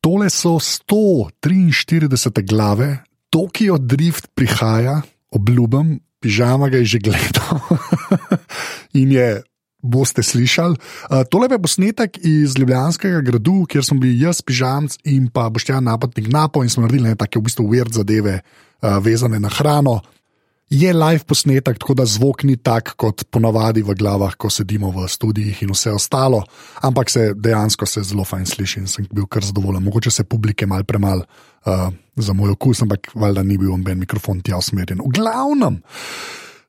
Tole so 143 glave, Tokio Drift prihaja, obljubim, pižama ga je že gledal in je. Boste slišali. Tole je posnetek iz Ljubljanskega gradu, kjer smo bili jaz, pižamc in pa boštjan napotnik napo in smo naredili nekaj v bistvu weird zadeve, vezane na hrano je live posnetek, tako da zvok ni tak, kot ponavadi v glavah, ko sedimo v studijih in vse ostalo, ampak se dejansko se zelo fajn sliši in sem bil kar zadovoljen. Mogoče se publike mal premalo uh, za moj okus, ampak valjda ni bil noben mikrofon tja usmerjen. V glavnem.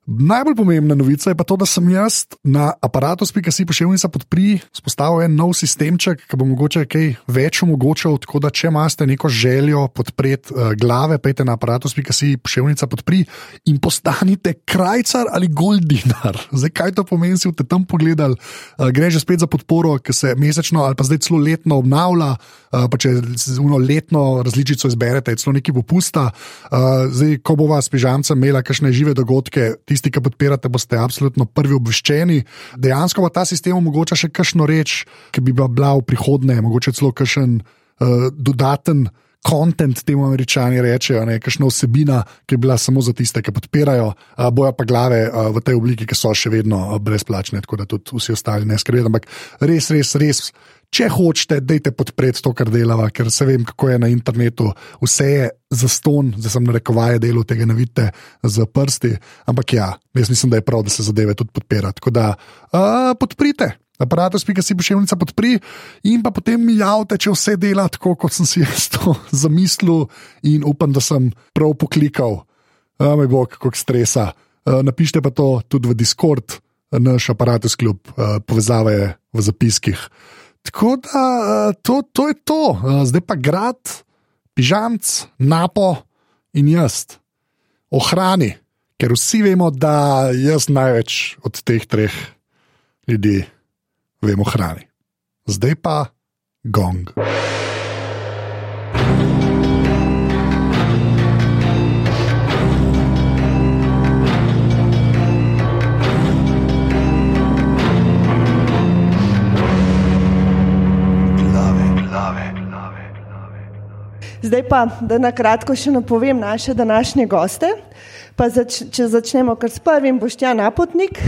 Najbolj pomembna novica je pa to, da sem jaz na aparatu Spika.si pošiljnica podpri spostavil en nov sistemček, ki bo mogoče kaj več omogočal. Tako da, če imate neko željo podpreti uh, glave, pejte na aparatu Spika.si pošiljnica podpri in postanite krajcar ali goldinar. Zdaj, kaj to pomeni, si v tem pogledal? Uh, gre že spet za podporo, ki se mesečno ali pa zdaj celo letno obnavlja. Uh, če eno letno različico izberete, celo neki popusta. Uh, zdaj, ko bo vas pižamca imela kakšne žive dogodke tisti, ki podpirate, boste absolutno prvi obveščeni. Dejansko pa ta sistem omogoča še kakšno reč, ki bi bila v prihodnje, mogoče celo kakšen uh, dodaten. Content temu američani rečejo, nekakšna vsebina, ki je bila samo za tiste, ki podpirajo, boja pa glave v tej obliki, ki so še vedno brezplačne, tako da tudi vsi ostali ne skrbijo. Ampak res, res, res če hočete, dajte podpreti to, kar delava, ker se vem, kako je na internetu. Vse je za ston, zdaj sem narekoval delo, tega ne vidite z prsti. Ampak ja, jaz mislim, da je prav, da se zadeve tudi podpira. Tako da uh, podprite. Aparatus, ki si pošiljnica podpri, in pa potem mi javite, če vse dela tako, kot sem si jaz to zamislil, in upam, da sem prav poklikal. Moj bog, kako stresa. Uh, napišite pa to tudi v Discord, naš aparatus, kljub uh, povezave v zapiskih. Tako da eh, to, to je to, eh, zdaj pa grad, pižamc, napo in jaz, ohrani, ker vsi vemo, da jaz največ od teh treh ljudi vemo hrani. Zdaj pa gong. Zdaj pa, da na kratko še napovem naše današnje goste. Zač, če začnemo kar s prvim, boš ti napotnik.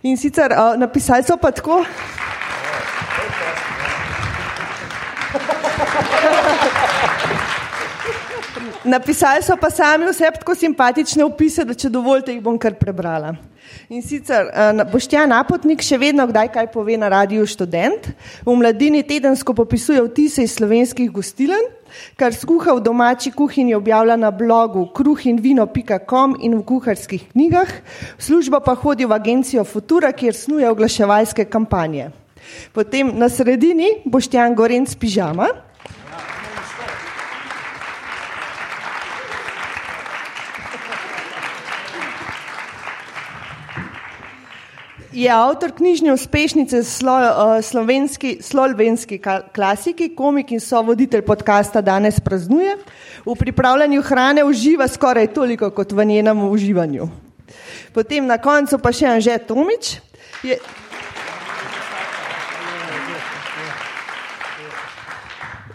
In sicer uh, napisali so pa tako. Napisali so pa sami vse tako simpatične opise, da če dovolite, jih bom kar prebrala. In sicer uh, Boštjan Napotnik še vedno kdaj kaj pove na radiju študent, v mladini tedensko popisuje vtise iz slovenskih gostilen, kar skuha v domači kuhinji objavlja na blogu kruhinvino.com in v kuharskih knjigah, služba pa hodi v agencijo Futura, kjer snuje oglaševalske kampanje. Potem na sredini Boštjan Gorenc pižama. Je avtor knjižne uspešnice slo, uh, slovenski, slovenski klasiki, komik in sovoditelj podcasta Danes praznuje. V pripravljanju hrane uživa skoraj toliko kot v njenem uživanju. Potem na koncu pa še Anže Tomič. Je,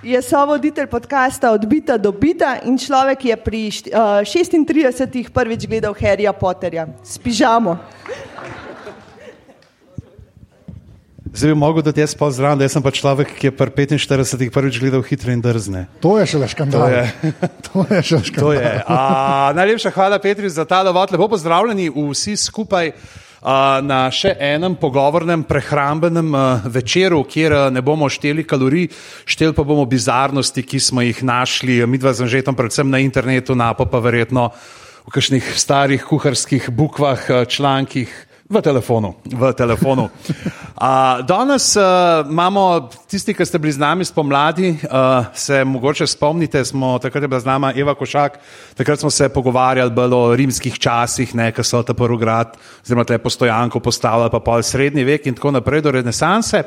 Je sovoditelj podcasta Odbita do Bita in človek, je pri uh, 36. prvič gledal Harryja Potterja s pižamo. Zdaj bi mogel, da ti jaz pozdravim, da sem pa človek, ki je pri 45-ih prvič gledal hitro in drzne. To je še le škandal. To je, to je še škandal. Je. A, najlepša hvala, Petri, za ta dovod. Lepo pozdravljeni vsi skupaj. Uh, na še enem pogovornem prehrambenem uh, večeru, kjer uh, ne bomo šteli kalorij, šteli pa bomo bizarnosti, ki smo jih našli, mi dva z Anžetom, predvsem na internetu, napo pa verjetno v kakšnih starih kuharskih bukvah, člankih, V telefonu. V telefonu. Uh, danes uh, imamo tisti, ki ste bili z nami spomladi, uh, se mogoče spomnite, smo takrat je bila z nami Eva Košak, takrat smo se pogovarjali o rimskih časih, ki so ta prvi grad, oziroma te postojanko postavili, pa pol srednji vek in tako naprej do renesanse.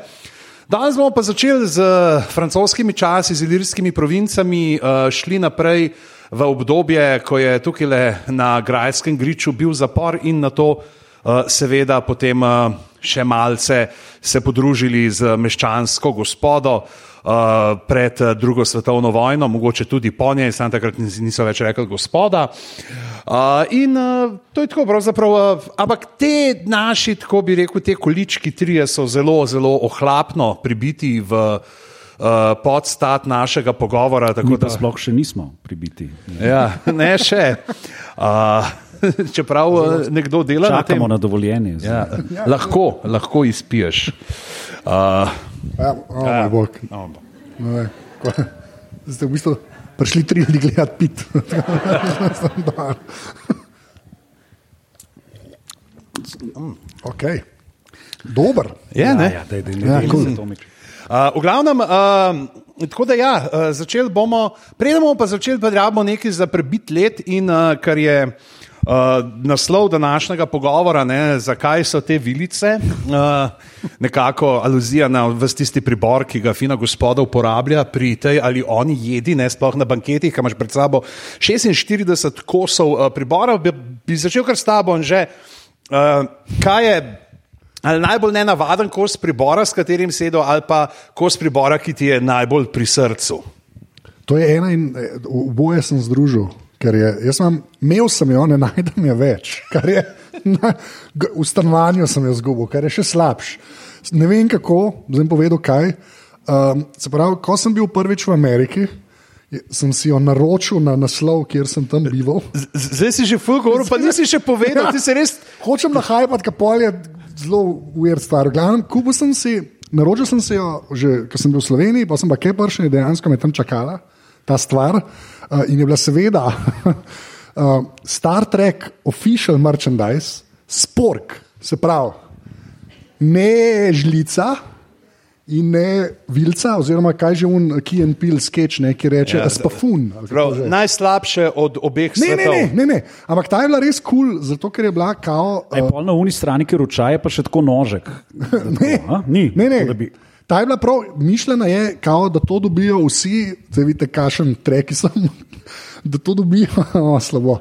Danes bomo pa začeli z francoskimi časi, z ilirskimi provincami, uh, šli naprej v obdobje, ko je tukaj na Grajskem griču bil zapor in na to. Eh, seveda potem eh, še malce se podružili z meščansko gospodo. uh, pred uh, drugo svetovno vojno, mogoče tudi po njej, sam takrat nis- niso več rekli gospoda. Uh, in uh, to je tako, pravzaprav, uh, ampak te naši, tako bi rekel, te količki trije so zelo, zelo ohlapno pribiti v uh, podstat našega pogovora. Tako Mi da, sploh še nismo pribiti. ja, ne še. Uh, čeprav uh, nekdo dela na tem. Čakamo na dovoljenje. Ja, lahko, lahko izpiješ. Uh, Ja, o, moj bog. no, Ne ko- Zdaj ste v bistvu prišli tri ljudi gledati pit. okay. Dober. je, ne? ja, daj, daj, Ja, daj, cool. Tomič. Uh, v glavnem, uh, tako da ja, uh, začeli bomo, preden bomo pa začeli, pa rabimo nekaj za prebit let in uh, kar je. Uh, naslov današnjega pogovora, ne, zakaj so te vilice, uh, nekako aluzija na vse tisti pribor, ki ga fina gospoda uporablja pri tej ali oni jedi, ne sploh na banketih, ki imaš pred sabo 46 kosov uh, pribora. Bi, bi začel kar s tabo, že uh, kaj je Ali najbolj nenavaden kos pribora, s katerim sedo, ali pa kos pribora, ki ti je najbolj pri srcu. To je ena in eh, oboje sem združil. Ker je, jaz sem imel sem jo, ne najdem je več. Kar je, na, v stanovanju sem jo zgubil, kar je še slabše. Ne vem kako, zdaj povedal kaj. Um, se pravi, ko sem bil prvič v Ameriki, sem si jo naročil na naslov, kjer sem tam bival. Zdaj si že full govoril, pa nisi še povedal, ti se res. Hočem nahajati, kaj pol je zelo ujer stvar. Glavnem, kupil sem si, naročil sem si jo, že ko sem bil v Sloveniji, pa sem pa kaj prši, dejansko me tam čakala ta stvar. Uh, in je bila seveda uh, Star Trek official merchandise, spork, se pravi, ne žlica. In ne vilca, oziroma kaj že un Key and Peel sketch, ne, ki reče, ja, spafun. ali kako Prav, najslabše od obeh Ne, ne, svetov. ne, ne, ne. Ampak ta je bila res kul, cool, zato ker je bila kao. Je pol na uni strani, ker ručaje pa še tako nožek. Ne, A? Ni. ne, ne. Tako da Ta je bila prav mišljena, je, kao, da to dobijo vsi, zdaj vidite, kašen treki sem, da to dobijo o, slabo.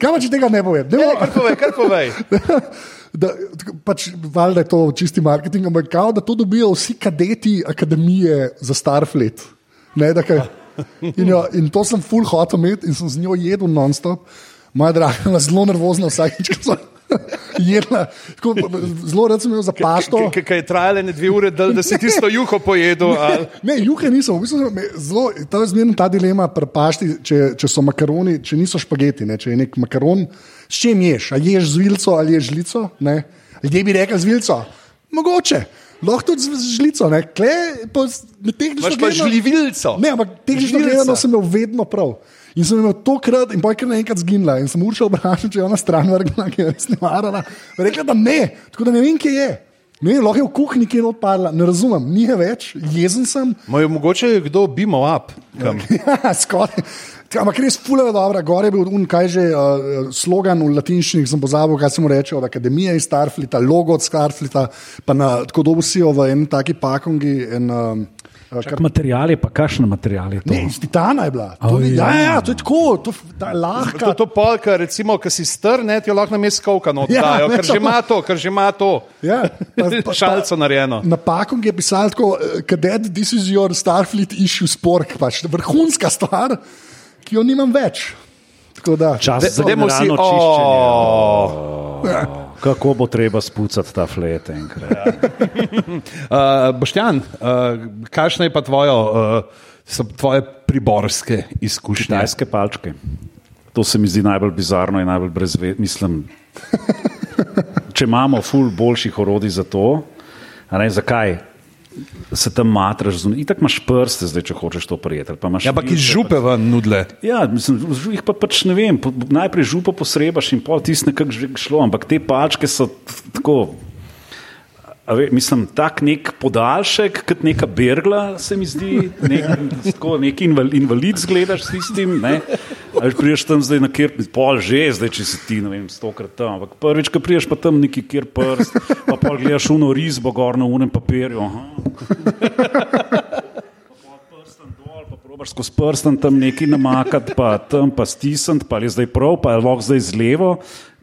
Kaj pa če tega ne povem? Ne, kar povej, kar povej. Da, pač, valjda je to čisti marketing, ampak kao, da to dobijo vsi kadeti akademije za Starfleet. Ne, da kaj, in, jo, in to sem full hotel imeti in sem z njo jedel non-stop. Moja draga, zelo nervozna vsakič, ko sem jedla. Tako, zelo rad sem imel za pašto. Kaj je trajalo ne dve ure, da, da si tisto juho pojedel. ali- Ne, juhe nisem, v bistvu zelo, ta je zmerno ta dilema pri pašti, če, če so makaroni, če niso špageti, ne, če je nek makaron, s čim ješ, a ješ z vilco ali ješ žlico, ne, ljudje bi rekli z vilco, mogoče, lahko tudi z žlico, ne, kle, pa s- med tehnično Imaš pa gledano- žlivilco. Ne, ampak tehnično Žlica. gledano sem imel vedno prav. In sem imel to krat, in pojkar naenkrat zginila. In sem uršal vprašal, če je ona stran vrgla, ki je res ne marala. Rekla, da ne, tako da ne vem, kje je. Ne vem, lahko je v kuhinji, ki je odpadla, ne razumem, ni je več, jezen sem. Moj, mogoče je kdo bimo up. Ja, skoraj. Ampak res fulano dobro, gore je bil un, kaj že uh, slogan v latinščini, sem pozabil, kaj se mu reče, od akademije iz Starflita, logo od Starflita, pa na tako dolgo si jo v enem taki pakongi. En, um, Kak material je pa, kakšen material je to? Ne, iz titana je bila. To, Oh, ni, ja, ja. ja, to je tako, to, je lahka. To, to polka, recimo, ki si str, ne, ti jo lahko na mestu kavka Ja, ker že ima to, ker že ima to. Ja, pa- pa- Šalco narejeno. Na pakongu je pisalo tako, eh, kadet, this is your Starfleet issue spork, pač vrhunska stvar, ki jo nimam več. Tako da, Čas za Dajmo si, čiščenje. Kako bo treba spucati ta flet enkrat? uh, Boštjan, uh, kakšna je pa tvojo, uh, so tvoje priborske izkušnje? Kitajske palčke. To se mi zdi najbolj bizarno in najbolj brezvedno. Mislim, če imamo ful boljših orodij za to, ne zakaj? Se tam matraš, in tako imaš prste, zdaj, če hočeš to prijeti. pa Ja, ampak iz vilce, župe ven nudle. Ja, mislim, jih pa pač ne vem. po- Najprej župo posrebaš in pol tisti nekako že šlo, ampak te palčke so tako. Ve, mislim, tak nek podaljšek, kot neka bergla, se mi zdi, nek, tako, neki inval, invalid zgledaš s tistim. Ne? Ali priješ tam zdaj na kjer, pol že, zdaj če si ti, ne vem, stokrat tam. Ampak prvič, ko priješ pa tam neki kjer prst, pa pol gledaš uno risbo gor na unem papirju. Probaš skozi prsten tam nekaj namakati, pa tam pa stisniti, pa je zdaj prav, pa je lahko zdaj z levo,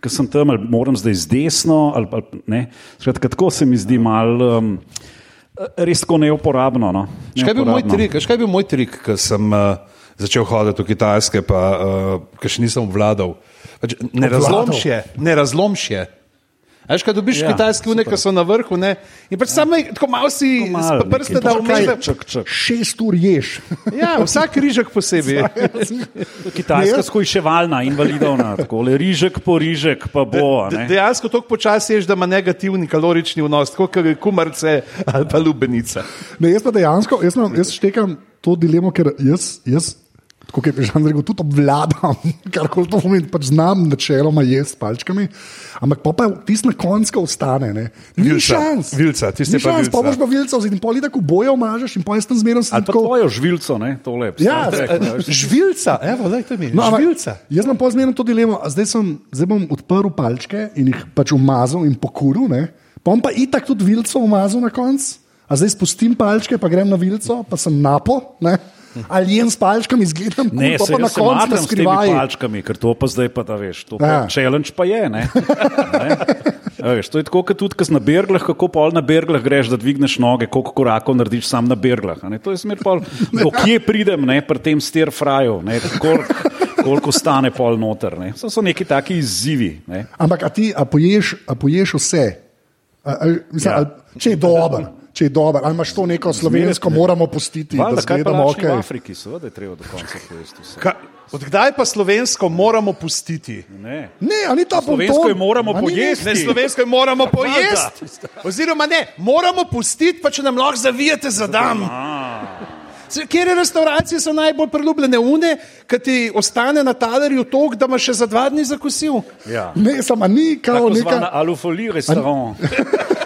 ker sem tam, ali moram zdaj z desno. Ali, ali, ne. Skratka, tako se mi zdi mal. Um, res tako neuporabno. No. Veš, Kaj je bil moj Neuporabno. trik, Veš, kaj je bil moj trik, ko sem uh, začel hoditi v Kitajske, pa uh, ki še nisem obvladal? Pač, ne razlomš je, ne razlomš je. Veš, kaj dobiš ja, kitajski unek, ki so na vrhu, ne? in pač ja. samo tako malo si malo s prste da čak. Šest ur ješ. Ja, vsak rižek posebej. Kitajska jaz- skojševalna, invalidovna, tako le rižek po rižek, pa bo. a De- ne. Dejansko tako počasi ješ, da ima negativni kalorični vnos, tako kot kumarce ali pa lubenica. Ne, jaz pa dejansko, jaz, imam, jaz štekam to dilemo, ker jaz, jaz kot je Žan rekel, tudi obvladam, kar koli to pomeni, pač znam načeloma jesti s palčkami, ampak pa, pa tisti na koncu ostane. Ne. Ni Vilca, šans. vilca, tisti pa šans, pa vilca. boš pa vilca in pol tako bojo mažeš in pol jaz tam zmerno sem pa tako. tvojo žvilco, ne, tole. Ja, Star Trek, veš. Žvilca, evo, daj to mi. No, ampak Žvilca. Jaz imam pozmerno to dilemo, a zdaj, sem, zdaj bom odprl palčke in jih pač umazal in pokuril, ne? pa bom pa itak tudi vilco umazal na koncu, a zdaj spustim palčke, pa grem na vilco, pa sem napo. Ne? Ali jem s palčkami, izgledam, Ne, pa, se, pa na jaz koncu temi skrivaj. palčkami, ker to pa zdaj pa da veš. To Ja. pa challenge pa je. Ne? Ne? A Veš, to je tako, kot tudi na berglah, kako pol na berglah greš, da dvigneš noge, koliko korakov narediš sam na berglah. a ne. To je smer pol, do kje pridem ne, pri tem stir fraju, ne, koliko, koliko stane pol noter. Ne. To so neki taki izzivi. Ne. Ampak a ti, a poješ, a poješ vse? A, a, mislim, Ja. ja. a, če je dober. Če je dober, ali imaš to neko slovensko, moramo pustiti, Valjda, da kaj pa zgledamo lačni ok. v Afriki, seveda je treba do konca pojesti vse. Ka, odkdaj pa slovensko moramo pustiti? Ne. Ne, a ni ta Slovensko je moramo ni pojesti. Ne, slovensko je moramo pojesti. Oziroma, ne, moramo pustiti, pa če nam lahko zavijete za dan. Kjer restauracije so najbolj priljubljene? Une, ki ti ostane na talerju tok, da imaš še za dva dni zakosil. Ja. Ne, samo ni kao neka. alufoli restaurant.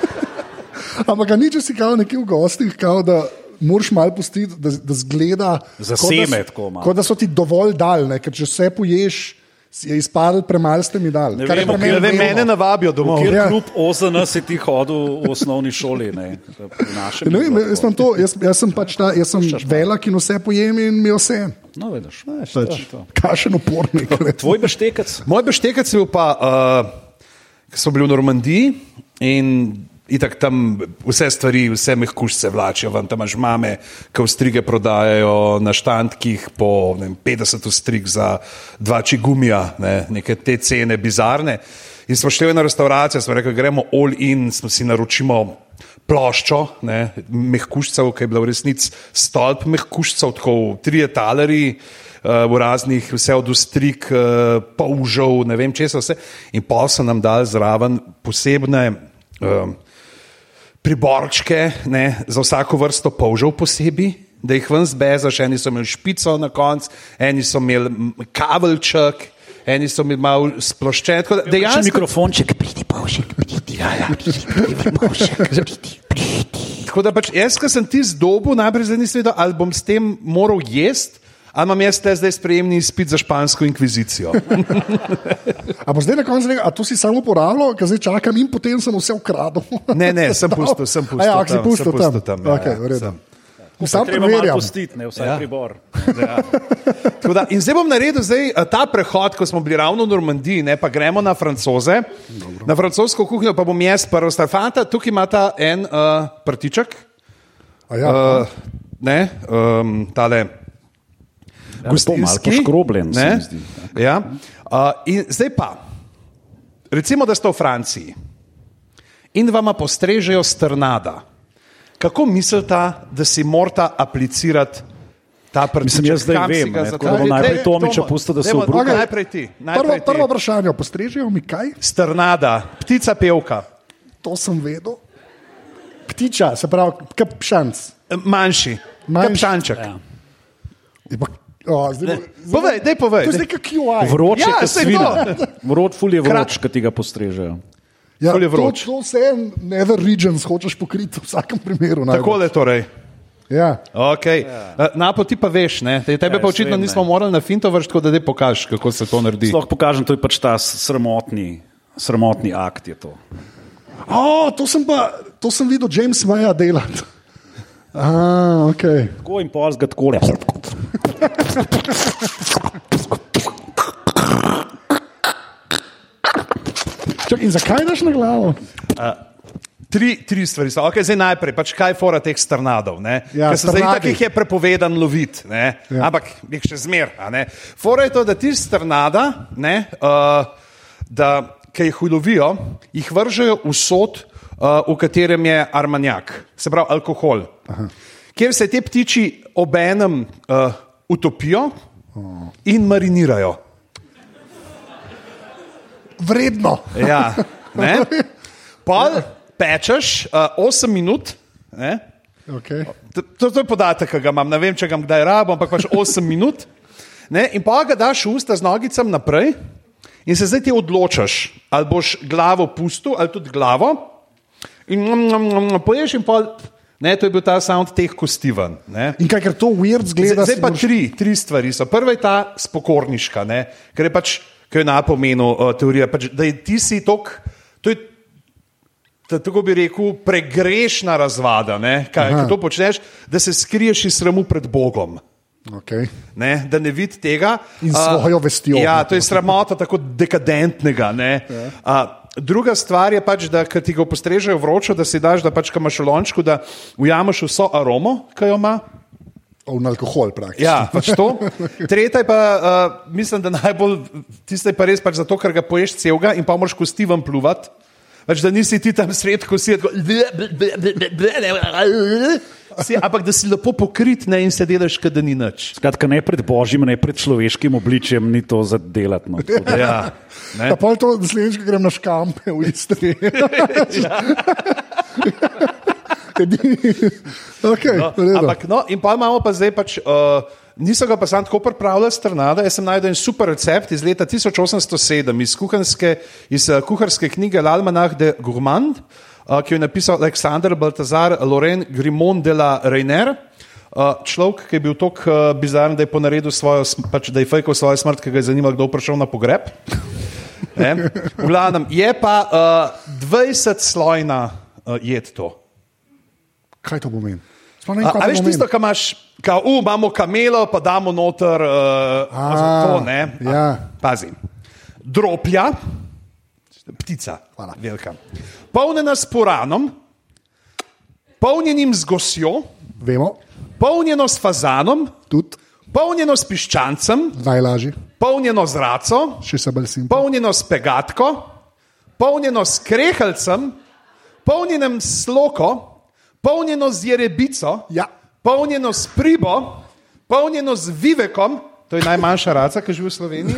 Ampak ni, če si kao nekje v gostih, kao da moraš malo pustiti, da, da zgleda. Za kot da seme tako malo. Kot da so ti dovolj daljne, ker če vse poješ, si je izpadel, premalo ste mi dali. Ne vem, Ne, vedno. mene navabijo domov. Kjer Ja. kljub OZN si ti hodil v osnovni šoli? Ne, Ne vem, jaz, to, jaz, jaz sem pač ta, jaz sem velik in vse pojem in mi vse. No, vidiš, Pač, to je to. kašen upornik. Tvoj beštekec. Moj beštekec je bil pa, uh, ko smo bili v Normandiji in Itak tam vse stvari, vse mehkužce vlačijo, ven tam imaš mame, ki ostrige prodajajo na štandkih po vem, 50 ostrig za dva čigumija, ne, neke te cene bizarne. In smo šli v eno restavracijo, smo rekli, gremo all in, smo si naročimo ploščo, ne, mehkužcev, ki je bila v resnici stolp mehkužcev, tako tri talerji. Uh, v raznih, vse od ustrik, uh, polžov, ne vem česa, vse. In pa so nam dali zraven posebne uh, priborčke ne, za vsako vrsto polžev posebej, da jih ven zbezaš. Eni so imeli špico na koncu, eni so imeli m, kabelček, eni so imeli malo sploščen. Da Še Dejansko, mikrofonček, pridi, povšek, pridi. Ja, ja, pridi, pridi, povšek, pridi, pridi. tako da pač jaz, ki sem ti zdobil, najprej zdaj nisem vedel, ali bom s tem moral jesti. Ali imam jaz te zdaj sprejemni izpit za špansko inkvizicijo? A bo zdaj na koncu rekel, a to si samo uporabljal, ker zdaj čakam in potem sem vse ukradel. Ne, ne, sem pustil, sem pustil. A ja, si tam, pustil sem tam. pustil tam. ja, Okay, ja, v redu. sem. Sam Treba malo preverjam. pustiti, ne vsaj Ja. pribor. Tako Da, in zdaj bom naredil zdaj, eh, ta prehod, ko smo bili ravno v Normandiji, ne, pa gremo na francoze, Dobro. na francosko kuhinjo, pa bom jaz prvo star fanta, tukaj imata en uh, prtiček, A Ja, uh, ne, um, tale. Ja, to malo poškrobljen, se mi zdi. Ja. Uh, in zdaj pa, recimo, da ste v Franciji in vama postrežejo strnada. Kako mislite, da si morata aplicirati ta? Mislim, jaz zdaj vem, ne, bom Daj, najprej Tomiča pustil, da se obruka. Najprej ti. prvo, Najprej ti. prvo vprašanje, postrežejo mi kaj? Strnada, ptica pevka, To sem vedel. Ptiča, se pravi, kapšanc. manjši, Manjši. kapšanček. Ja. O, zdaj, zdaj, Povej, daj povej. To je kot QI. Vroč je Ja, svina. Vroč, ful je vroč, ki ti ga postrežejo. Ja, ful je to, vroč. to vse nether regions hočeš pokriti v vsakem primeru. najbolj. Takole torej. Ja. Okay. Ja. Napo ti pa veš, ne? Te- tebe Ja, pa očitno vem, nismo morali na finto vršiti, tako da te pokažeš, kako se to naredi. Sploh pokažem, to je pač ta sramotni, sramotni akt. Je to. O, to sem pa, to sem videl James Maja delati. Ah, okay. Tako in pol zga takole. Čak, in zakaj daš na glavo? Tri, tri stvari so. Okay, zdaj najprej, pač kaj je fora teh strnadov. Ja, Ker se zdaj tako je prepovedan loviti, ne? Ja. ampak jih še zmer. Fora je to, da ti strnada, ne, uh, da ki jih ulovijo, jih vržejo v sod, uh, v katerem je armanjak, se pravi alkohol. Aha. Kjer se te ptiči obenem uh, utopijo in marinirajo. Vredno. Ja, ne? Pol pečeš uh, 8 minut. Ne? Okay. To, to, to je podatek, ki ga imam, ne vem, če ga kdaj rabim, ampak pač 8 minut. Ne? In pa ga daš v usta z nogicam naprej, in se zdaj ti odločaš, ali boš glavo pustil, ali tudi glavo. In poješ in pol. Ne, to je bil ta sound teh kosti ven. ne. In kaj, ker to weird zgleda, Zdaj, zdaj pa moraš- tri, tri stvari so. Prva je ta spokorniška, ne? ker je pač, ki je na pomenu uh, teorija, pač, da je ti si tok, to je, ta- tako bi rekel, pregrešna razvada, ne? kaj to počneš, da se skriješ iz sramu pred Bogom. Okay. Ne, da ne vidi tega. In svojo vestjo. Ja, to je sramota tako dekadentnega. Ne. A, druga stvar je pač, da ko ti ga postrežejo vročo, da si daš, da pač ko imaš v lončku, da ujameš vso aromo, ki jo ima. On alkohol praktično. Ja, pač to. Tretja je pa, uh, mislim, da najbolj, tiste je pa res pač zato, ker ga poješ celega in pa moraš kosti vam pluvati. Pač, da nisi ti tam sred kosti, tako, si, ampak da si lepo pokrit ne, in se delaš, kot da ni nič. Skratka, ne pred božjim, ne pred človeškim obličjem, ni to za delati. No. Da- Ja, ne. Ja, pol to naslednjič, ko grem na škampe v Istri. Edini- okay, No, v redu. ampak, no, in pa imamo pa zdaj pač. Uh, Niso ga pa sam tako pripravljali strnada. Jaz sem najdel en super recept iz leta 1807 iz, kuhanske, iz uh, kuharske knjige L'Almanach de Gourmand, uh, ki jo je napisal Aleksandr Baltazar Loren Grimond de la Reiner. Človek, ki je bil tako bizaren, da je ponaredil svojo, pač, da je fejkal svojo smrt, ki ga je zanimalo, kdo bo prišel na pogreb. Ne? V glavnem, je pa uh, 20 slojna uh, jed to. Kaj to pomeni? Sploh ne vem, kaj pomeni. tisto, kar imaš, kao, uh, imamo kamelo, pa damo noter uh, A, to, ne? Ja. Pazi. Droplja, ptica, Hvala. velika. Polnjena s puranom, polnjenim z gosjo, Vemo, polnjeno s fazanom, tudi polnjeno s piščancem, najlažje, polnjeno z raco, še se bolj simpel. polnjeno s pegatko, polnjeno s kreheljcem, polnjenem s loko, polnjeno z jerebico, Ja. polnjeno s pribo, polnjeno z vivekom, to je najmanjša raca, ki živi v Sloveniji,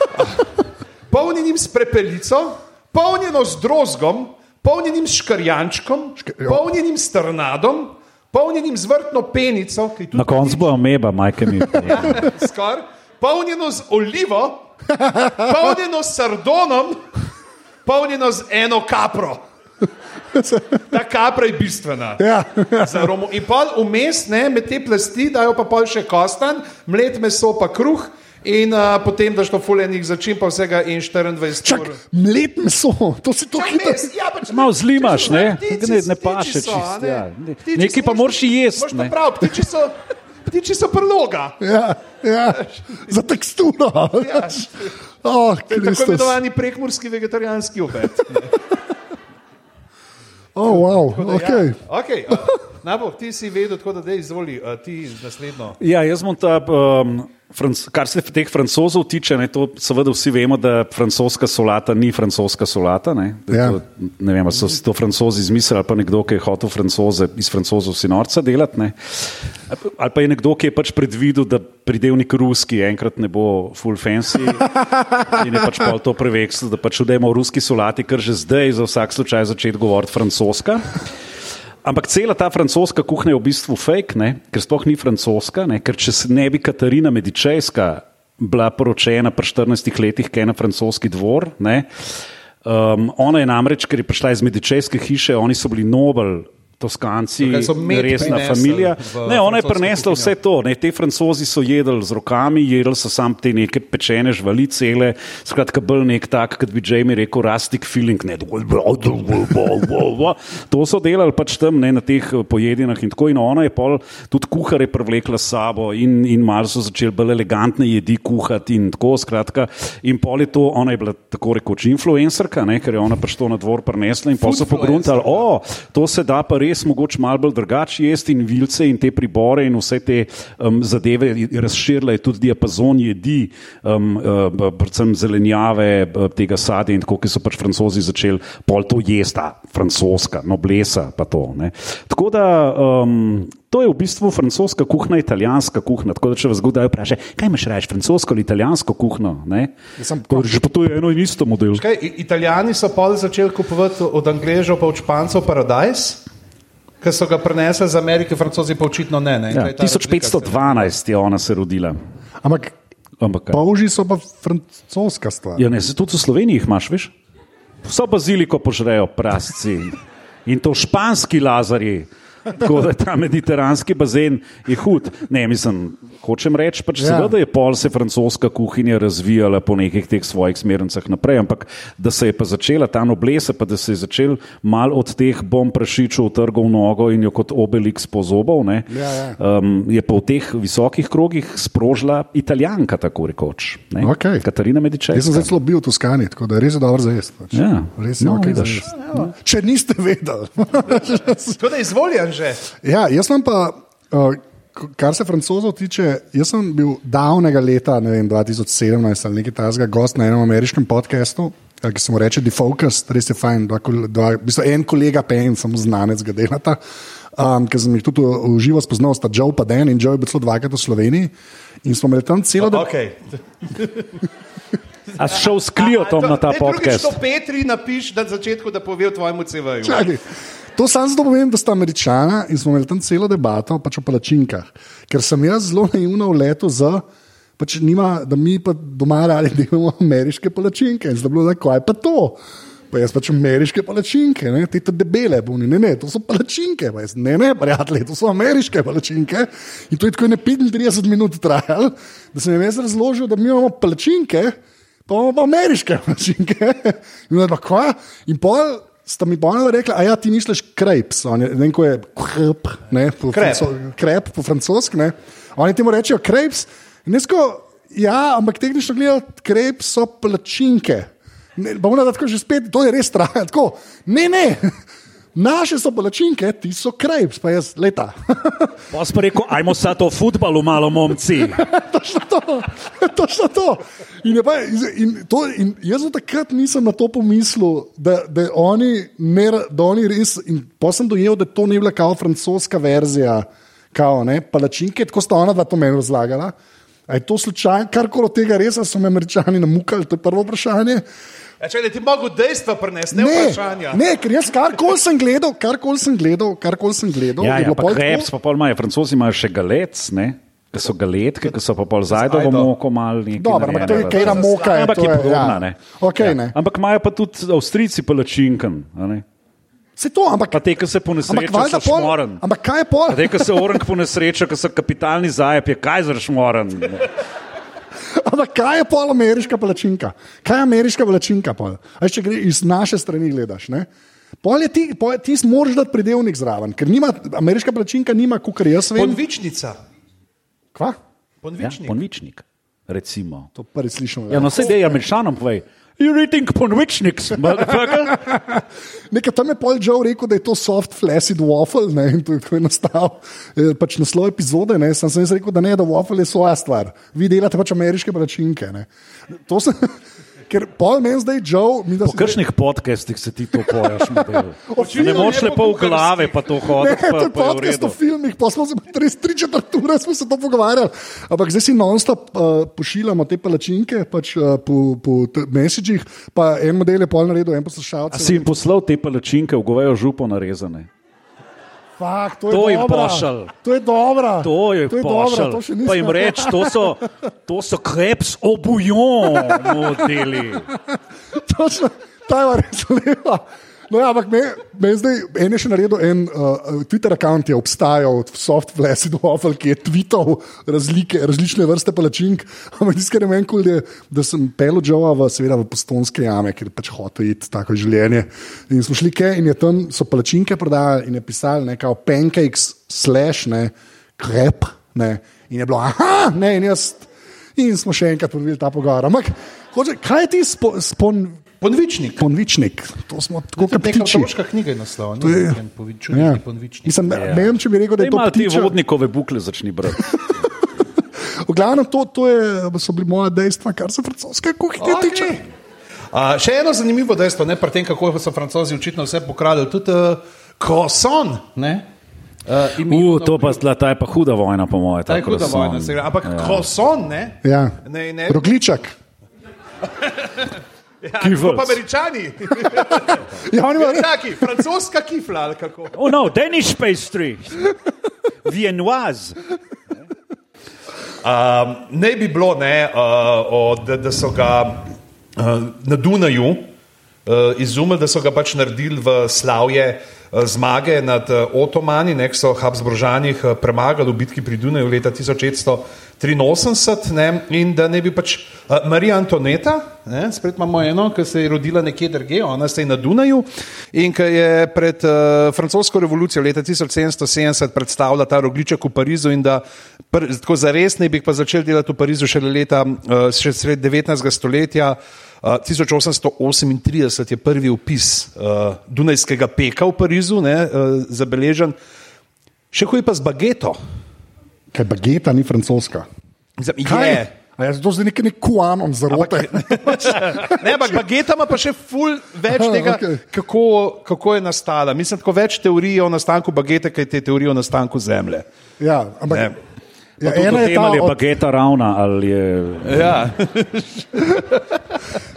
polnjenim s prepelico, polnjeno s drozgom, polnjenim s škarjančkom, jo. polnjenim s trnadom, polnjenim z vrtno penico, Na koncu bo ameba, majke mi. skoraj, polnjeno z olivo, polnjeno s sardonom, polnjeno z eno kapro. Ta kapra je bistvena. Ja. In pol vmes, ne, med te plasti, dajo pa pol še kostan, mlet meso pa kruh. In uh, potem daš to fuljenih začim, pa vsega in 24 Čak, ur. mlet meso, to si to hitro. ja, pač, Malo zlimaš, ne? ptici- Ne- ne paše čisto, ne. ja. Ne- nekaj pa moraš- jesti, ne. Prav, ptiči so, ptiči so prloga. Ja, ja, za teksturo. Ja. Oh, tako imenovani prekmurski vegetarijanski obed. Oh, wow, Tako da, okay. Ja, okay, uh, Nabo, ti si vedel, tako da dej, izvoli, uh, ti naslednjo. Ja, jaz bom ta, um, franc, kar se teh francozov tiče, ne, to seveda vsi vemo, da francoska solata ni francoska solata. Ne, Da Ja. to, ne vem, so si to francozi izmislili ali pa nekdo, ki je hotel francoze, iz francozov si norca delati. Ne. Ali pa je nekdo, ki je pač predvidel, da pridevnik ruski enkrat ne bo full fancy in je pač pol to preveksel, da pač vdajmo v ruski solati, kar že zdaj za vsak slučaj začeti govoriti francoska. Ampak cela ta francoska kuhinja je v bistvu fake, ne? ker sploh ni francoska, ne? ker če ne bi Katarina Medičejska bila poročena pri 14 letih, kaj je na francoski dvor. Um, ona je namreč, ker je prišla iz Medičejske hiše, oni so bili nobel Toskanci, med resna familija. v Ne, ona je prenesla vse to. Ne, te francozi so jedli z rokami, jedli so sam te neke pečene žvali cele, skratka, bolj nek tak, kot bi Jamie rekel, rustic feeling. Ne, to so delali pač tam ne, na teh eh, pojedinah in tako. In ona je pol tudi kuhare privlekla s sabo in, in malo so začeli bolj elegantne jedi kuhati in tako. Skratka, in pol je to, ona je bila tako rekoč influencerka, ne, ker je ona pač to na dvor prenesla in pol so pogruntali, o, to se da pa res mogoče malo bolj drugače jesti in vilce in te pribore in vse te um, zadeve razširila je tudi diapazon jedi, um, uh, predvsem zelenjave, uh, tega sadja in tako, ki so pač francozi začeli pol to jesta, francoska, noblesa pa to. Ne. Tako da um, to je v bistvu francoska kuhna, italijanska kuhna. Tako da če vas kdaj vpraša, kaj imaš raje, francosko ali italijansko kuhno? Tako da Že to je eno in isto model. Kaj, I- Italijani so pol začeli kupovati od Angležev pa od Špancev paradajz, ker so ga prenesli z Amerike, francozi pa očitno ne. ne? In Ja, to je ta razlika. 1512 je ona se rodila. Ampak Ampak, polži so pa francoska stvar. ja, ne, tudi v Sloveniji jih imaš, veš? Vso baziliko požrejo prasci in to španski lazari. Tako da je ta mediteranski bazen je hud. Ne, mislim, hočem reči, pač Ja. seveda je pol se francoska kuhinja razvijala po nekih teh svojih smernicah naprej, ampak da se je pa začela ta noblesa, pa da se je začel mal od teh bomb prašičev trgov nogo in jo kot obelix pozobal, ne, Ja, ja. Um, je pa v teh visokih krogih sprožila italijanka, tako rekoč. Ne? Okej. Katarina Jaz sem zdaj celo bil v Toskani, tako da je res dobro za jesti. Pač. Ja. Res je No, okay vidiš. Če niste vedeli. Tako da je izvoljen že. Ja, jaz sem pa, uh, kar se francozov tiče, jaz sem bil davnega leta, ne vem, 2017 ali nekaj tasga, gost na enem ameriškem podkastu. eh, Ki se mu reče Defocus, res je fajn. Dva, dva, v bistvu en kolega, pa en samo znanec ga delata. Um, Ker sem jih tudi v živo spoznal, sta Joe pa Dan in Joe je bil celo dvakrat v Sloveniji. In smo imeli tam celo dan. Okay. A si šel s Kliotom na ta podcast? To Petri napiš na začetku, da pove o tvojemu CV-ju. To sam zato povem, da sta američana in smo imeli tam celo debato pač o palačinkah. Ker sem jaz zelo naivno v letu za. Pač nima, da mi pa doma radi delamo ameriške palačinke. In zdaj bilo, da kaj pa to. Pa jaz pač ameriške palačinke, ne, te te debele, buni, ne, ne, to so palačinke. Pa Jaz, ne, ne, prijatelji, to so ameriške palačinke. In to je tako ne 35 minut trajalo, da sem jim jaz razložil, da mi imamo palačinke, pa imamo pa ameriške palačinke. In, pa, kva? in pol sta mi bolj rekla, a ja, ti misliš krepes, ne vem, ko je krep, ne, po, Krep. franco, krep po francoski, ne. Oni temu rečejo krepes. In jaz ko, ja, ampak tehnično gledano, krepes so palačinke. Ne, ona da tako že spet, to je res trajno. Tako, ne, ne. Naše so palačinke, ti so krepes, pa jaz leta. Pa pa rekel, ajmo se to futbalu malo, momci. Točno to, točno to. In, pa, in, to, in jaz od takrat nisem na to pomislil, da, da, oni, ne, da oni res. In pa sem dojel, da to ni bila kao francoska verzija, kao, ne, palačinke, tako sta ona dva to meni razlagala. A je to slučajno, karkoli od tega res, so me američani namukali, to je prvo vprašanje. Ja, če ti mogo dejstva prenesti, ne, ne vprašanja. ne, ker jaz karkoli sem gledal, karkoli sem gledal, karkoli sem gledal, Ja, je ja, pa kreps, pa pol imajo, francozi imajo še galec, ne? Ki so galetke, ki so pa pol zajdovo ajdo. moko nekaj. Dobro, ampak to je kaj na moka. je, Ampak to je podobna, ja. ne? Okay, ja. ne. Ampak imajo pa tudi Avstrijci palačinken, a ne? Se to, ampak, Pa te, ki se po ampak, so pol, šmoren. ampak kaj je pol? Pa te, ki se orang po nesreči, ki so kapitalni zajep, je kajzer šmoren. Ampak kaj je pol ameriška palačinka? Kaj je ameriška palačinka? Pol? A veš, če gre iz naše strani gledaš. Ne? Pol je ti, pol, ti moraš dati predelnik zraven, ker nima, ameriška palačinka nima, kot jaz vem. Ponvičnica. Kva? Ja, Ponvičnik. ponvičnik, recimo. To prvi slišim. Ja, no se dej američanom povej. You're eating ponvičniks, motherfucker. Nekaj tam je Paul Joe rekel, da je to soft flaccid waffle ne? in to je enostavno. Eh, Pač naslov epizode, ne? sem sem jaz rekel, da ne, da waffle je svoja stvar. Vi delate pač ameriške palačinke. Ne? To sem, ker Paul meni zdaj Joe, mi Po kakšnih podcastih se ti to model? Ne moš lepo v glave, pa to Ne, hoditi, to pa, je podcast o filmih, pa smo se res tri četrt ure smo se to pogovarjali. Ampak zdaj si non-stop uh, pošiljamo te palačinke pač, uh, po, po messagih, pa en model je pol naredil, en poslušalec. si jim poslal te palačinke v govejo župo narezane? Fak, to je To jim dobra. To je dobro. To je, to je dobro. To še nisem. Pa jim reč, to so, to so kreps obujon modeli. Točno, ta je res lepa. No, ja, ampak me, me je zdaj, en je še naredil en uh, Twitter račun, je obstajal, soft flash, waffle, ki je tweetal razlike, različne vrste palačink. Ampak tiskar je meni kul, cool, da sem pel Joa v, seveda, v postonske jame, ker je pač hotel iti tako življenje. In smo šli kaj in je tam so palačinke prodajali in je pisali nekaj pancakes, slash, ne, krep. Ne. In je bilo, ah, ne, in jaz. In smo še enkrat povedali ta pogovor. Ampak, hoče, kaj je ti spo, spon? Ponvičnik. Ponvičnik, to smo tako kot Neka ptiči. otroška knjiga je naslov. To je- Ponvičnik. Ja. Ponvičnik. Mislim, ne vem, če bi rekel, da je to Malo ti ptiča. vodnikove bukle začni brati. V glavnem, to, to je, so bili moja dejstva, kar se francoske kuhinje okay. tiče. Uh, še eno zanimivo dejstvo, ne pri tem, kako so francozi očitno vse pokradili, tudi uh, croissant. Ne? Uh, U, to pa, zla, ta je pa huda vojna, po mojem. Ta je huda vojna. Ampak ja. croissant, ne? Ja. Ne, ne. Rogličak. Ja, tako pa američani. Ja, oni imajo- Taki, francoska kifla ali kako. Oh, no, Danish pastry. Viennoise. Um, ne bi bilo, ne, uh, o, da, da so ga uh, na Dunaju uh, izumili, da so ga pač naredili v slavje uh, zmage nad uh, Otomani, ne, ki so Habsburžani uh, premagali v bitki pri Dunaju leta 1683, ne, in da ne bi pač Marija Antoneta, ne, spet imamo eno, ki se je rodila nekje drugje, ona se je na Dunaju in ki je pred uh, francosko revolucijo leta 1770 predstavila ta rogliček v Parizu in da pr, tako zares ne bi pa začeli delati v Parizu šele leta uh, še sred 19. stoletja. Uh, 1838 je prvi opis uh, Dunajskega peka v Parizu ne, uh, zabeležen, še huje pa z bageto. Kaj bageta ni francoska. Mislim, Kaj? Je. A je to zdaj neki nek kuanon zarote? Ne, ampak bageta ima pa še ful več Aha, tega, okay. kako, kako je nastala. Mislim, tako več teorij o nastanku bagete, kot je teorija o nastanku zemlje. Ja, ampak. Ne. Ja, Ena je ta, ali je od, bageta ravna ali je. Ja.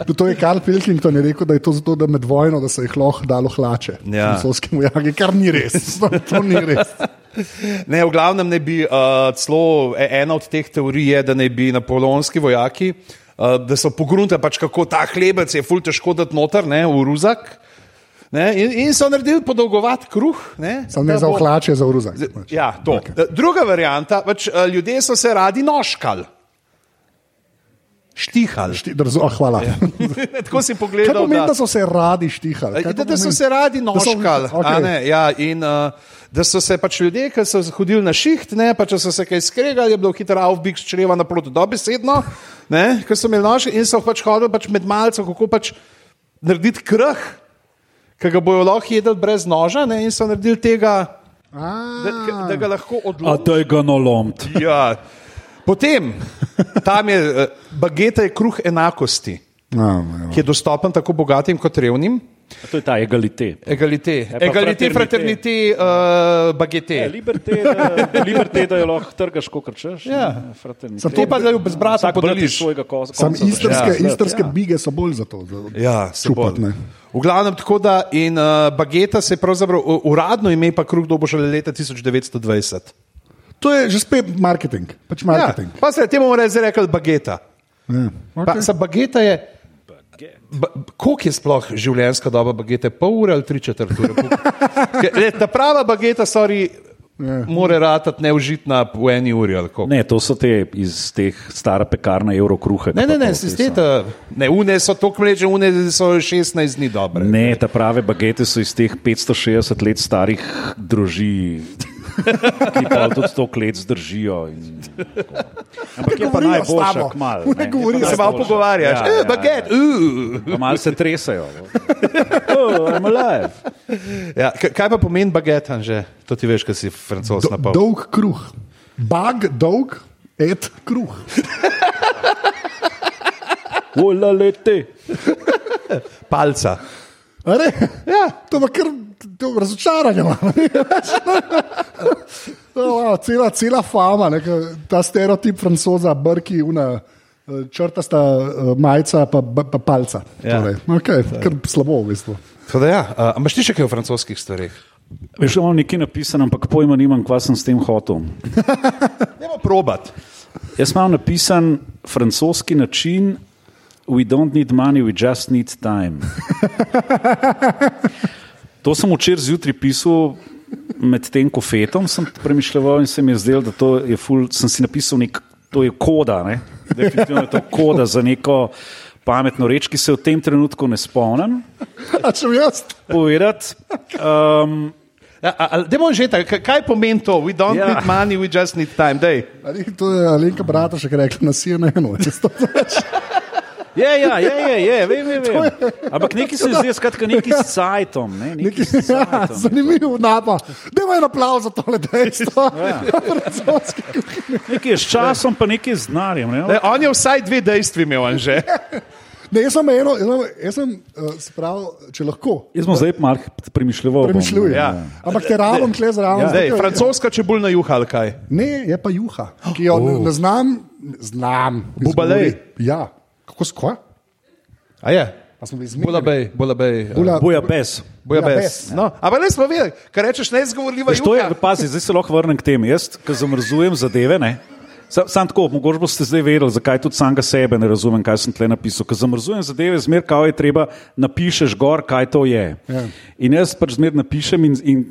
to je Karl Pilkington je rekel, da je to zato, da med vojno, da se jih lahko dalo hlače. Ja. Francoski vojaki, kar ni res. to ni res. Ne, v glavnem ne bi uh, celo e- ena od teh teorij je, da ne bi napoleonski vojaki, uh, da so pogrunte pač kako ta hlebec je ful težko dati noter, ne, v ruzak. Ne, in, in so naredili podolgovat kruh. Ne, Sam ne za bo- ohlače, za uruzak. Ja, to. Okay. Druga varianta, pač uh, ljudje so se radi noškali. Štihali. Šti, da, razu- oh, hvala. Ja. Tako si pogledal. pomeni, da- da so se radi štihali? Da, da so se radi so- noškali. okej. Okay. Ja, in uh, da so se pač ljudje, ki so hodili na šiht, ne, pa če so se kaj skregali, je bilo hitro avbik čreva naproti dobesedno, ne, ker so imeli nož in so pač hodili pač med malcem, kako pač narediti krh, ki ga bojo lahko jedli brez noža, ne, in so naredili tega, da, da ga lahko A odločijo. da je ga nolomt. Ja. Potem, tam je eh, bageta, je kruh enakosti, No, ki je dostopen tako bogatim kot revnim. A To je ta egalité. Egalite, pa egalite, fraternite. uh, bagete. Ja, Liberté, da, liberté, da jo lahko trgaš, kot češ. Ja. Sam Te pa da jo brez brata podeliš. svojega kosa. Sam istrske, Ja. istrske ja. bige so bolj za to. Za Ja, čupat, bo. ne. V glavnem tako da in uh, bageta se pravzaprav u- uradno ime pa kruh dobo šele leta 1920. To je že spet marketing. Pač Ja, marketing. pa se temu reče rekel bageta. Ja. Pa, Okay. sa bageta je. Ba, koliko je sploh življenjska doba bagete? Pol ure ali tri četrt ure? Le, Ta prava bageta, sorry, Ja. more ratati neužitna v eni uri ali kako. Ne, to so te iz teh stara pekarna evrokruhe. Ne, ne, ne, se steta. Ne, une so tako mleče, une so 16 dni dobre. Ne, ta prave bagete so iz teh 560 let starih drožij, ki pa tudi toliko let zdržijo. In. Ampak je pa najboljša, kmal. Ne govorijo, Se malo pogovarjaš, Ja, ja, ja, eh, baget, uh. Malo se tresajo. Oh, I'm alive. ja, kaj pa pomeni baget, že? To ti veš, kaj si francos Do, napol. dolg kruh. Bag, dolg, et kruh. Ola lete. Palca. Are? Ja. To je kar razočaranje. oh, cela, cela fama, ne, ta stereotip francoza, brki, una, eh, črtasta eh, majica, pa, pa, pa palca. Ja. Torej, okay, kar slabo v bistvu. Tako Da, ja. uh, Ampak ti še kaj o francoskih stvareh? Veš, imam nekaj napisano, ampak pojma nimam, kva sem s tem hotel. Nemo probat. Jaz imam napisan francoski način. We don't need money, we just need time. To sem včeraj zjutraj pisal med tem kofetom, sem premišljal in se mi je zdelo, da to je ful, sem si napisal nek, to je koda, ne? definitivno je to koda za neko pametno reč, ki se v tem trenutku ne spomnim A če bi jaz? povedati. Um, Ja, Demo že tako, kaj pomeni to? We don't Ja. need money, we just need time. Dej. To je Alenka Brata še rekla na CNN-u. če to znaš. Je, ja, je, je, je, vem, vem, vem. Ampak neki se zdi, skratka, neki s sajtom. Ne, neki Neki, s ja, sajtom. zanimiv napad. Dajmo en aplauz za tole dejstvo. Ja. Nekaj je s časom, pa nekaj z denarjem. Ne? Ne, on je vsaj dve dejstvi imel, že. Ne, jaz sem eno, jaz sem, jaz sem uh, spravil, če lahko. Jaz sem zdaj malo premišljeval. Premišljujem. Ja. Ampak te rabim tle zraven. Ja. ker- francoska čebulna juha ali kaj. Ne, je pa juha, ki jo oh. ne znam. znam Bubalej. Ja, kako skoj? A je? Smo bili zmedeni. Bulabej, bulabej. Bula- Boja pes. Bujabes. Bujabes, ja. No, ampak ne smo vedeli, kar rečeš neizgovorljiva Veš, to je, pazi, zdaj se lahko vrnem k temu. Jaz, ki zamrzujem zadeve, ne. Sam, sam tako, mogoče boste zdaj vedeli, zakaj tudi samega sebe ne razumem, kaj sem tle napisal. Ker zamrzujem zadeve, zmer kao je treba, napišeš gor, kaj to je. Ja. In jaz pač zmer napišem in, in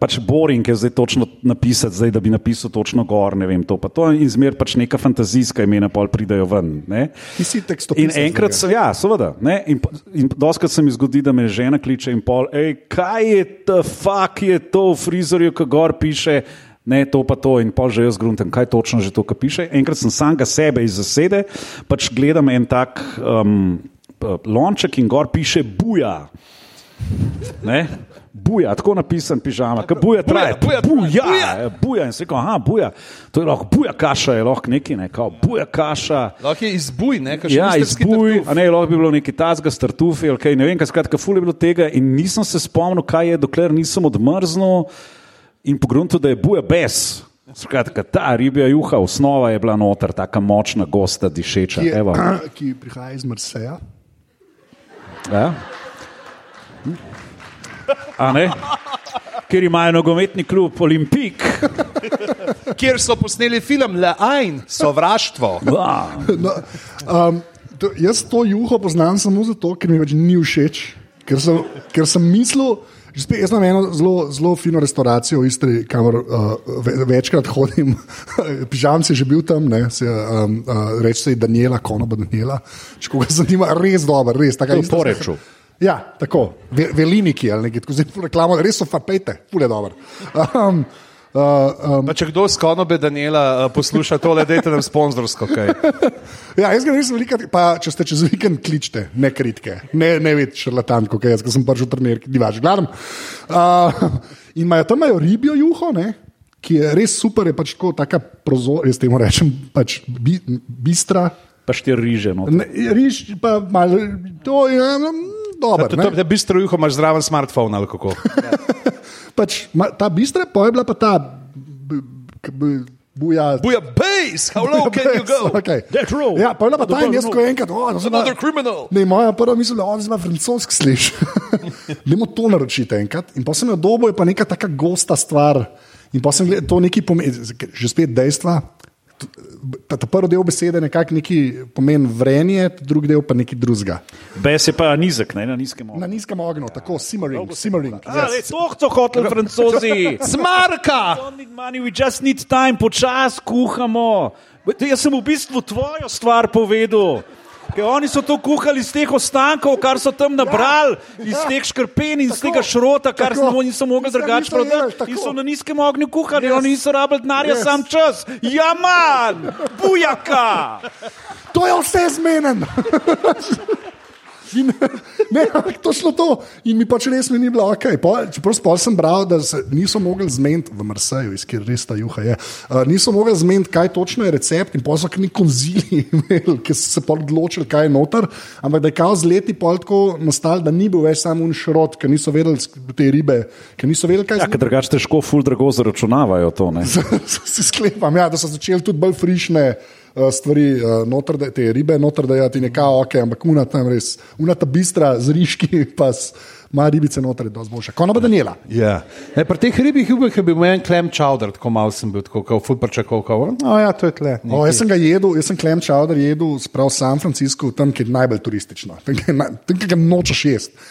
pač boring je zdaj točno napisati, zdaj, da bi napisal točno gor, ne vem to. Pa to in zmer pač neka fantazijska imena pol pridajo ven. Ne. Ti si tekstopisec. In enkrat sem, ja, seveda. Ne? In, in doskrat se mi zgodi, da me žena kliče in pol, hej, kaj je to, fuk je to v frizerju, ki gor piše. Ne, to pa to, in pol že jaz gruntam, kaj točno že to, kar piše. Enkrat sem samega sebe iz zasede, pač gledam en tak um, lonček in gor piše buja. Ne? Buja, tako napisan pižama, ki buja traje. buja, buja, buja. buja, buja. In se rekel, aha, buja. To je lahko buja kaša, je lahko neki, ne, kao buja kaša. Lahko je izbuj, ne, kaj še Ja, izbuj, tartuf. a ne, lahko bi bilo neki tazga, startufi ali kaj, ne vem, kaj skratka, ful je bilo tega in nisem se spomnil, kaj je, dokler nisem odmrznil in pogruntil, da je buja bes. Skratka, ta ribja juha, osnova je bila noter, tako močna, gosta, dišeča. ki, je, Evo, ki prihaja iz Marseja. ja. A ne? Ker imajo nogometni klub Olimpik. Kjer so posneli film Le Ain, sovraštvo. Ah, No, um, to, jaz to juho poznam samo zato, ker mi pač ni všeč. Ker sem, ker sem mislil, že spet, jaz imam eno zelo, zelo fino restavracijo v Istri, kamor uh, ve, večkrat hodim. Pižam si že bil tam, ne, se, um, uh, reče se Daniela, konoba Daniela. Če koga zanima, res dober, res. istrska- Poreču. Ja, tako, ve, veliniki ali nekaj, tako ful reklamo, res so fapete, ful je dober. Um, uh, um, Pa če kdo z konobe Daniela uh, posluša tole, dajte nam sponzorsko. Kaj. Ja, jaz ga nisem veliko, pa če ste čez vikend kličete, ne kritike, ne, ne vidite šarlatan, kot jaz, ki sem pač v trenerki, ni vaš, gledam. Uh, in imajo tam imajo ribjo juho, ne, ki je res super, je pač tako, taka prozor, jaz temu rečem, pač bi, bistra. pa štiri riže. No. Ne, riž pa malo, to je mm, dobro. To, to, da bistro juho imaš zraven smartphone ali kako. Pač, ma, ta bistra, pa je bila pa ta b, b, buja. Buja base, how low can you go? Okay. Death row. Ja, pa je bila pa ta in jaz, ko enkrat, oh, sem Another criminal. Ne, moja prva misel da zdaj francoski sliši. Dajmo to naročiti enkrat. In pa sem jo dobo, je pa neka taka gosta stvar. In pa sem gledal, to neki pomeni, že spet dejstva. Ta, ta prvi del besede nekako neki pomeni vrenje, drugi del pa nekaj drugega. Bes je pa nizek, ne, na nizkem ognju. Na nizkem ognju, tako simmering, simmering. Yes. To so hoteli francozi. Smarka! Money, we just need time, počasi kuhamo. Jaz sem v bistvu tvojo stvar povedal. Ker oni so to kuhali iz teh ostankov, kar so tam nabrali, ja, iz ja. teh škrpen in iz Tako, tega šrota, kar tako. smo niso mogli drugače prodati. In so na nizkem ognju kuhali, Yes. oni niso rabili denarja, Yes. yes. sam čas. Ja, man, bujaka! To je vse zmeden. In, ne, točno to. In mi pač res mi ni bilo ok. Pol, čeprav spol sem bral, da se niso mogli zmeniti v Marseju, iz kjer res ta juha je. Uh, niso mogli zmeniti, kaj točno je recept, in kar neki konzili imeli, ki so se odločili, kaj je noter. Ampak da je kao z leti pol tako nastal, da ni bil več samo un šrot, ker niso vedeli te ribe, ker niso vedeli, kaj Ja, ker drugače težko, ful drago zaračunavajo to. Ne? si sklepam, ja, da so začeli tudi bolj frišne stvari, uh, noter, da, te ribe, noter, da je ti nekaj ok, ampak una tam res, una ta bistra z riški, pa ima ribice noter, je dosti boljša. Kono pa Daniela. Ja. Ne, pri teh ribjih jubih je bil en klem chowder, tako malo sem bil, tako kot ful pričakoval. kao, No, ja, to je tle. O, jaz sem ga jedel, jaz sem klem chowder jedel sprav v San Franciscu, tam, kjer je najbolj turistično, tam, kjer ga nočeš jesti.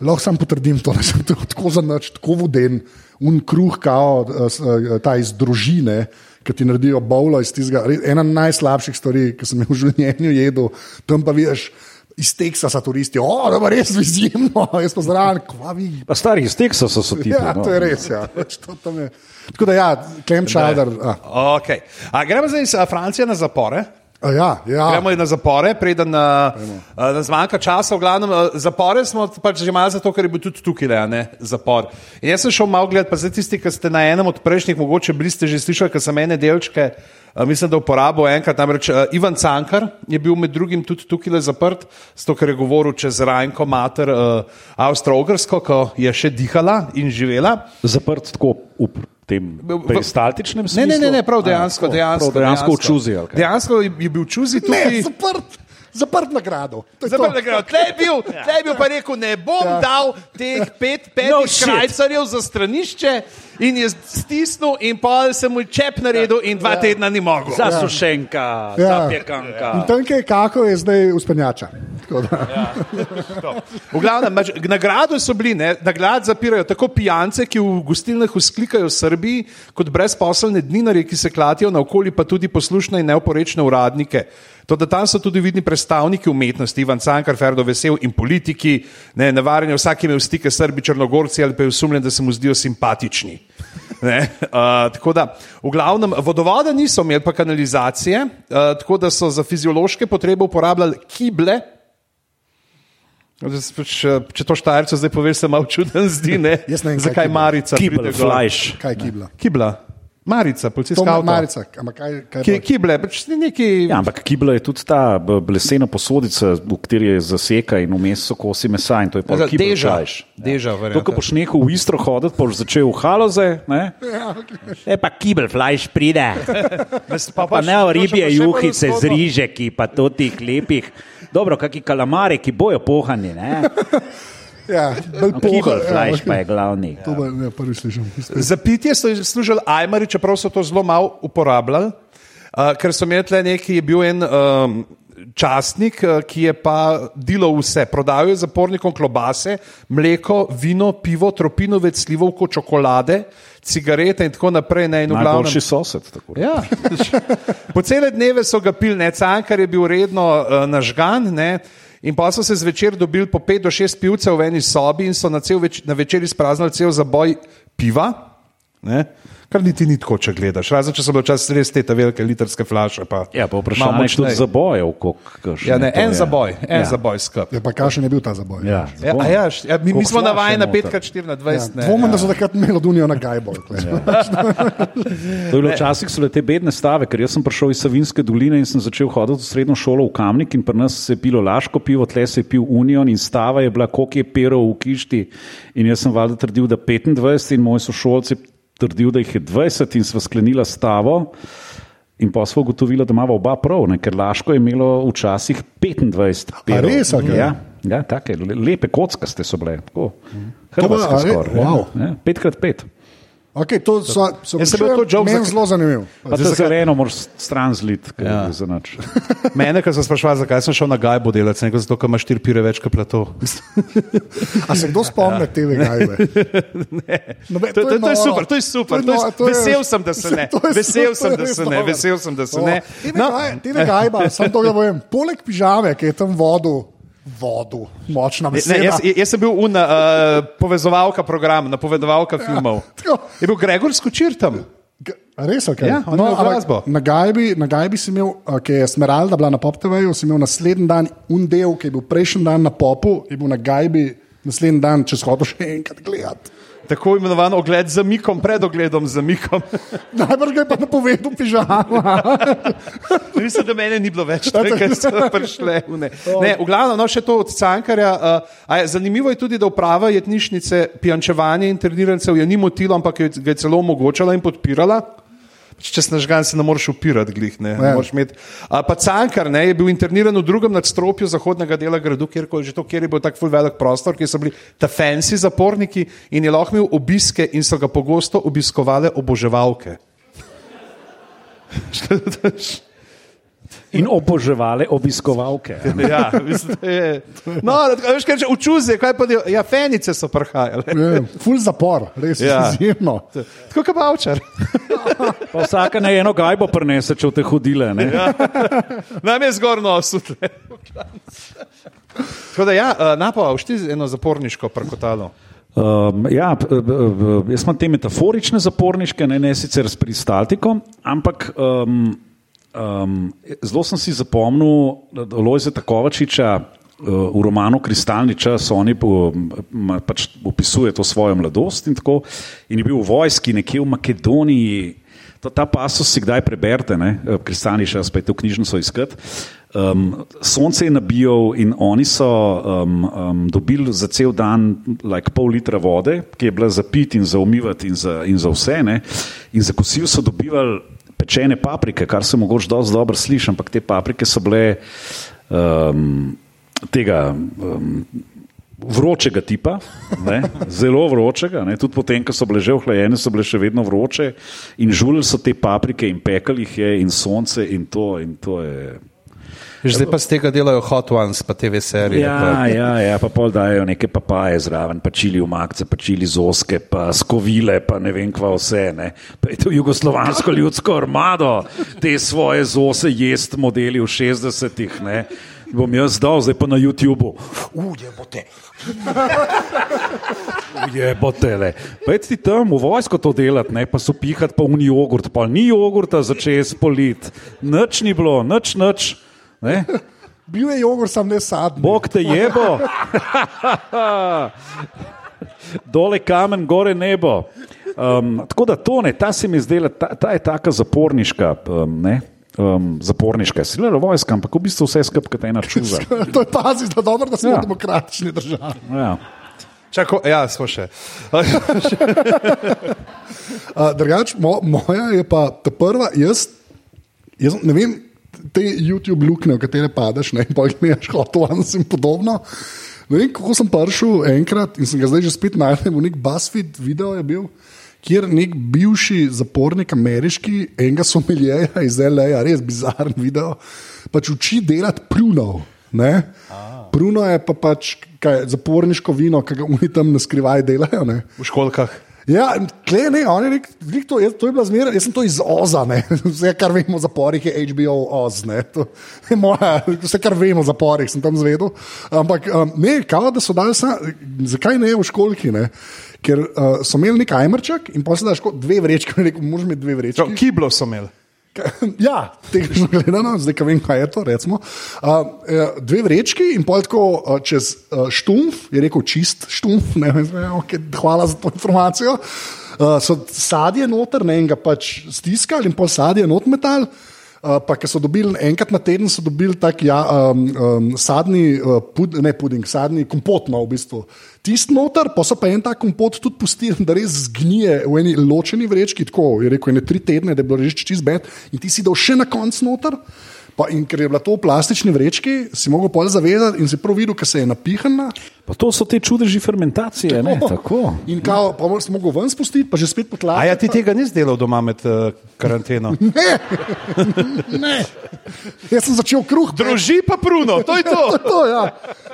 Lahko sam potrdim to, da sem tako zanač, tako voden, un kruh, kao, eh, eh, ta iz družine, ki ti naredijo bowlo iz tistega. Ena najslabših stvari, ki sem jih v življenju jedel, tam pa vidiš. Iz Teksasa turisti, o, da bo res izjemno, jaz pa zraven, kva vi. Pa stari iz Teksasa so ti. Ja, no. to je res. Ja. Pač je. Tako da, ja, Clem Chowder. A, Okay. A, gremo zdaj iz Francije na zapore. A, ja, ja. Gremo na zapore, preden uh, uh, zmanjka časa. V glavnem, uh, zapore smo pač že malo zato, ker je bil tudi tukaj le, a ne zapor. In jaz sem šel malo gledati, pa zdaj tisti, ki ste na enem od prejšnjih, mogoče bili ste že slišali, ker sem ene delčke. Mislim, da uporabo enkrat. Namreč Ivan Cankar je bil med drugim tudi tukaj le zaprt, zato ker je govoril čez Rajnko, mater uh, Avstro-Ogrsko, ko je še dihala in živela. Zaprt tako v tem peristaltičnem Ne, smislu. ne, ne, ne prav A, dejansko. tako, dejansko, prav dejansko v čuzi. ali kaj? Dejansko je je bil čuzi Ne, tukaj. zaprt, zaprt nagrado. To je to. Zaprl je tle je bil, tle je bil pa rekel, ne bom ja. dal teh pet, petih No shit. krajcarjev za stranišče in je stisnil in pol sem mu čep naredil in dva ja. tedna ni mogel. Zasušenka, Ja. zapjekanka. In tam, kjer je kako, je zdaj uspenjača. V glavnem, mač, nagrado so bili, ne, nagrad zapirajo tako pijance, ki v gostilnah usklikajo v Srbiji, kot brezposelne dninarje, ki se klatijo naokoli, pa tudi poslušne in neoporečne uradnike. To, da tam so tudi vidni predstavniki umetnosti, Ivan Cankar, Ferdo Vesel in politiki, ne, vsak je imel stike s Srbi, Črnogorci ali pa je usumljen, da se mu zdijo simpatični. Ne, uh, tako da, v glavnem, vodovoda niso imeli, pa kanalizacije, uh, tako da so za fiziološke potrebe uporabljali kible, Zdaj, pač, Če to štajerco zdaj poveš, se malo čuden zdi. Ne? Jaz ne vem, kaj Zakaj je kibla. Marica? Gor? flajš. Kaj je kibla? Kibla. Marica, policijska avto. Marica. Ampak kaj, kaj Ki, pa? kible, pač neki. Ja, ampak kibla je tudi ta b- lesena posodica, v kateri je zaseka in vmes so kosi mesa in to je pa kibel deža. flajš. Deža, To, ko boš nehal v istro hoditi, pa boš začel v haloze, ne? E pa kibel flajš pride, Pa, pa ne o ribje juhice z rižeki, pa to tih lepih. Dobro, kakšni kalamari, ki bojo pohani, ne? Ja, bolj No, Kibel poha- flajš ja, pa je glavni. To bo, ne, prvi slišim. Za pitje so služili ajmari, čeprav so to zelo malo uporabljali, uh, ker so imeli tle neki, je bil en um, časnik, uh, ki je pa delal vse. Prodajal je zapornikom klobase, mleko, vino, pivo, tropinovec, slivovko, čokolade, cigarete in tako naprej. Ne, in v glavnem- Najboljši sosed. tako. Ja. Po cele dneve so ga pil, ne cankar je bil redno uh, nažgan. Ne. In pa so se zvečer dobili po pet do šest pivcev v eni sobi in so na, več, na večer izpraznili cel zaboj piva. Ne. Kar niti ni tako, če gledaš. Razen če so bile včasih res te velike litrske flaše. Pa Ja, pa vprašanje je tudi močneje. za boje, koliko Ja, ne, en je. zaboj, en Ja. zaboj skup. Ja, pa kakšen je bil ta zaboj? Ja, Ja, a ja, š- ja, mi, mi smo navajeni na noter? 5x4 na Ja, 20. ne, Dvomim, ja. da so takrat imeli od Unijo na gajbol. Ja. To je bilo včasih so bile te bedne stave, ker jaz sem prišel iz Savinske doline in sem začel hoditi v srednjo šolo v Kamnik in pri nas se je pilo laško pivo, tle se je pil Union in stava je bila, koliko je perov v kišti. In jaz sem valjda trdil, da 25 in moji sošolci trdil, da jih je 20 in sva sklenila stavo. In pa smo ugotovili, da imamo oba prav, ne? ker Laško je imelo včasih 25 perov. res, a kaj? Ja, ja take, le- lepe kockaste so bile. Tako. To bo- Hrvatske a re- skoraj. wow. Ja, pet krat pet. Okay, to so, so Jaz sem bil to joke meni za- zelo zanimiv. Pa to zeleno moraš stran zlit, ker Ja. je za nič. Mene, ko sem sprašval, zakaj sem šel na gajbo delati, rekel, zato, ker ima štiri pire več kot plato. A se kdo spomni te gajbe? No, be, To, to, to je noro. super, to je super. To je, noro, to je- vesel sem, da se ne. to je- Vesel to sem, je da se ne. Vesel sem, da se ne. No, Tine gajba, sem to ga povem. Poleg pižame, ki je tam vodu, vodu, močna Ne, beseda. jaz, jaz sem bil un, uh, povezovalka program, napovedovalka filmov. tako. Je bil Gregor Skočir tam. Res, okay. Ja, imel glasbo. na gajbi, na gajbi si imel, a, ki je Smeralda bila na PopTV-ju, si imel naslednji dan un del, ki je bil prejšnji dan na Popu, je bil na gajbi naslednji dan, če shodo še enkrat gledati. Tako imenovan ogled za mikom, pred ogledom za mikom. Najbrž ga je pa napovedal pižama. Mislim, da mene ni bilo več, ker so prišle. Ne. Ne, v glavnem, no, še to od Cankarja. Uh, a je, zanimivo je tudi, da uprava jetnišnice pijančevanje internirancev je ni motilo, ampak je, ga je celo omogočala in podpirala. Če si nažgan, se ne moreš upirati, glih, ne. ne Ja. moreš imeti. A, pa Cankar ne, je bil interniran v drugem nadstropju zahodnega dela gradu, kjer, že to, kjer je bil tako velik prostor, kjer so bili ta fancy zaporniki in je lahko imel obiske in so ga pogosto obiskovale oboževalke. In oboževale obiskovalke. Ja, mislim, je. No, veš, kaj če učuzi, kaj pa del, ja, fenice so prihajale. Je, Ful zapor, res Ja. ja. izjemno. Tako kot Bavčar. Pa vsaka na eno gajbo prenese, če v te hodile. Ne? Ja. Nam je zgorno osutle. Tako da, ja, eh, napa, všti eno zaporniško prkotalo. Um, ja, p- p- jaz imam te metaforične zaporniške, ne, ne sicer s pristaltikom, ampak um, um, zelo sem si zapomnil Lojzeta Kovačiča. uh, V romanu Kristalni čas po, ma, pač opisuje to svojo mladost in tako. In je bil v vojski nekje v Makedoniji. To, ta pasus si kdaj preberete, ne? Eh, Kristalni čas, pa je to knjižnico iskati. Um, sonce je nabijal in oni so um, um, dobili za cel dan like, pol litra vode, ki je bila za pit in za umivati in za, in za vse. Ne? In za kosil so dobivali pečene paprike, kar se mogoče dosti dobro sliši, ampak te paprike so bile um, tega. Um, Vročega tipa, ne, zelo vročega, ne, tudi potem, ko so bile že ohlajene, so bile še vedno vroče in žulili so te paprike in pekali jih je in sonce in to, in to je. Zdaj pa z tega delajo Hot Ones, pa TV serije. Ja, pa. ja, ja, pa pol dajo neke papaje zraven, pa čili v makce, pa čili zoske, pa skovile, pa ne vem kva vse. Ne. Pa je to jugoslovansko ljudsko armado, te svoje zose jest modeli v 60-ih. ne. Bom jaz dal, zdaj pa na YouTubu. Ujebote. Ujebote. le. Pojdi ti tam v vojsko to delati, ne pa so pihati pa uni jogurt, pa ni jogurta za čez polit. Nič ni bilo, nič, nič. Ne? Bil je jogurt, sam ne sadni. Bog te jebo. Dole kamen, gore nebo. Um, tako da to ne, ta se mi zdela, ta, ta je taka zaporniška. Um, ne, um, zaporniška, silela vojska, ampak v bistvu vse skupaj kot ena čuza. to je pazi, da, dobro, da smo Ja. ja. demokratični državi. Ja. Čako, ja, smo še. Uh, drugač, mo, moja je pa ta prva, jaz, jaz ne vem, te YouTube luknje, v katere padeš, ne, pa jih neš, hotovans in podobno. Ne vem, kako sem prišel enkrat in sem ga zdaj že spet najdel v nek BuzzFeed video je bil. Kjer nek bivši zapornik, ameriški, enega somiljeja iz L.A., res bizaren video, pač uči delati prunov. ne. Pruno je pa pač kaj, zaporniško vino, ki ga oni tam na skrivaj delajo. Ne. V školkah. Ja, kle, ne, on je rekel, to, jaz, to je bila zmeraj, jaz sem to iz Oza, ne. vse, kar vemo o zaporih, je HBO Oz. Ne. To je moja, vse, kar vemo o zaporih, sem tam zvedel. Ampak um, ne, kao da so dali, sa, zakaj ne v školki, ne? ker uh, so imeli nek ajmerček in kot dve vrečke, rekel, moraš imeti dve vrečke. Kiblo so imeli. Ja, tehnično gledano, zdaj vem, kaj je to. Recimo, uh, dve vrečki in pol tako uh, čez uh, štumf, je rekel čist štumf, ne vem, okay, hvala za to informacijo. Uh, so sadje noter, ne en ga pač stiskali in pol sadje not metal. Uh, pa, ki so dobili enkrat na teden, so dobili tak ja, um, um, sadni, uh, pud, ne puding, sadni kompot, no, v bistvu. Tisti noter, pa so pa en tak kompot tudi pustili, da res zgnije v eni ločeni vrečki, tako je rekel, ne tri tedne, da je bilo res čist bed, in ti si dal še na konc noter. Pa, in ker je bila to v plastični vrečki, si mogel pol zavedati in si prav videl, ker se je napihana. Pa to so te čudeži fermentacije. Ne, tako. In kao, pa si mogel ven spustiti, pa že spet A potlačiti. ja, ti tega nisi delal doma med uh, karanteno? Ne, jaz sem začel kruh. Druži pa pruno, to je to. to, ja.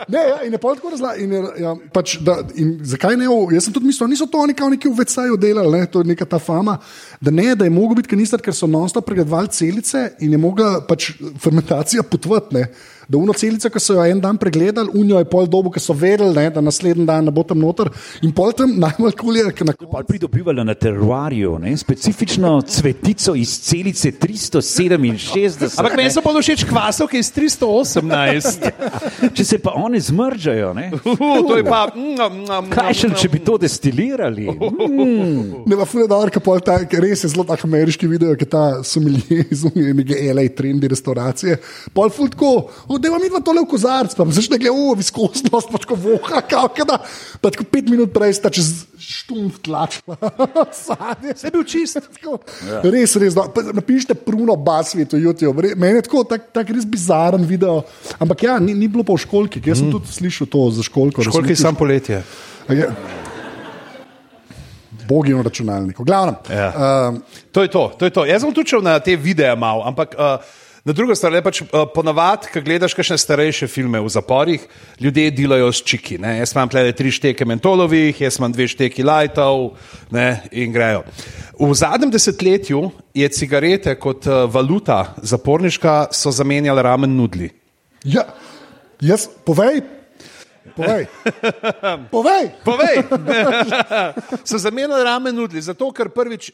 Ne, ja, in je pol tako razlagal. Ja, pač, da, zakaj ne? Jaz sem tudi mislil, niso to oni kao neki v VC-ju delali, ne, to je neka ta fama. Da ne, da je mogel biti kanister, ker so non-stop pregledovali celice in je mogla pač fermentacija potvati. Da uno celico, ki so jo en dan pregledali, unijo je pol dobu, ki so vedeli, ne, da naslednji dan ne bo tam noter. In pol tam najbolj kul je, ker na koncu. Pa pridobivali na teruarju, ne? specifično cvetico iz celice 367. Ampak meni so pa všeč kvasovke iz 318. Če se pa oni zmržajo, ne? Uh, to je pa. mm, mm, kaj še, če bi to destilirali? Ne, pa fuje dobro, ker pol ta, res je zelo tak ameriški video, ki ta somilije iz neke LA trendi restauracije. Pol ful tako, da vam idva tole v kozarc, pa začne gledati, o, viskosnost, pa tako voha, kao, kada. Pa tako pet minut prej sta čez štumf tlačila. Sadje. Je bil čist. Tako, Res, res. No. Napišite pruno basvi, to YouTube. Meni je tako tak, tak res bizaren video. Ampak ja, ni, ni bilo pa v školki, jaz sem tudi slišal to za školko. Školki resnici. sam poletje. Ja. Bogi na računalniku. Glavnem, Ja. um, To je to, to je to. Jaz sem tudi šel na te videe malo, ampak uh, Na drugo stran, pač uh, ponavadi, ko gledaš kakšne starejše filme v zaporih, ljudje delajo s čiki. Ne? Jaz imam tle tri šteke mentolovih, jaz imam dve šteki lajtov ne? in grejo. V zadnjem desetletju je cigarete kot uh, valuta zaporniška so zamenjale ramen nudli. Ja, jaz, povej, povej. povej. Povej, so zamenjali ramen nudli, zato ker prvič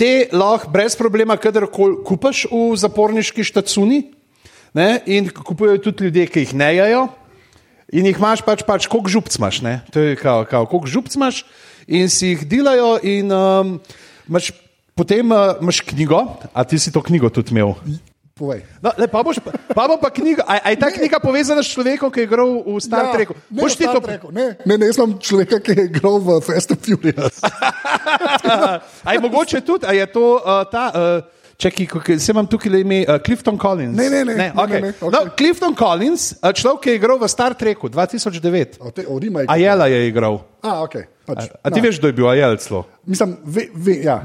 te lahko brez problema, kadarkoli kupaš v zaporniški štacuni. Ne? In kupujejo tudi ljudje, ki jih ne jajo. In jih imaš pač, pač koliko župc imaš, ne? to je kao, kao koliko župc imaš, in si jih delajo, in um, imaš, potem uh, imaš knjigo, a ti si to knjigo tudi imel. Povej. No, le, pa, boš, pa, bo pa knjiga, a, a je ta ne. knjiga povezana s človekom, ki je igral v Star Treku? Ja, ne, Boš ti to Treku, ne, ne, ne, jaz sem človek, ki je igral v Fast and Furious. A je mogoče tudi, a je to uh, ta. Uh, Čekaj, kako- se imam tukaj le ime uh, Clifton Collins. Ne, ne, ne, ne, okay. ne, ne, okej. no, Clifton Collins, človek, ki je igral v Star Treku 2009. O, te, je. Ajela je igral. A, okay, pač, A ti veš, kdo je bil Ajel celo? Mislim, ve, ve, ja.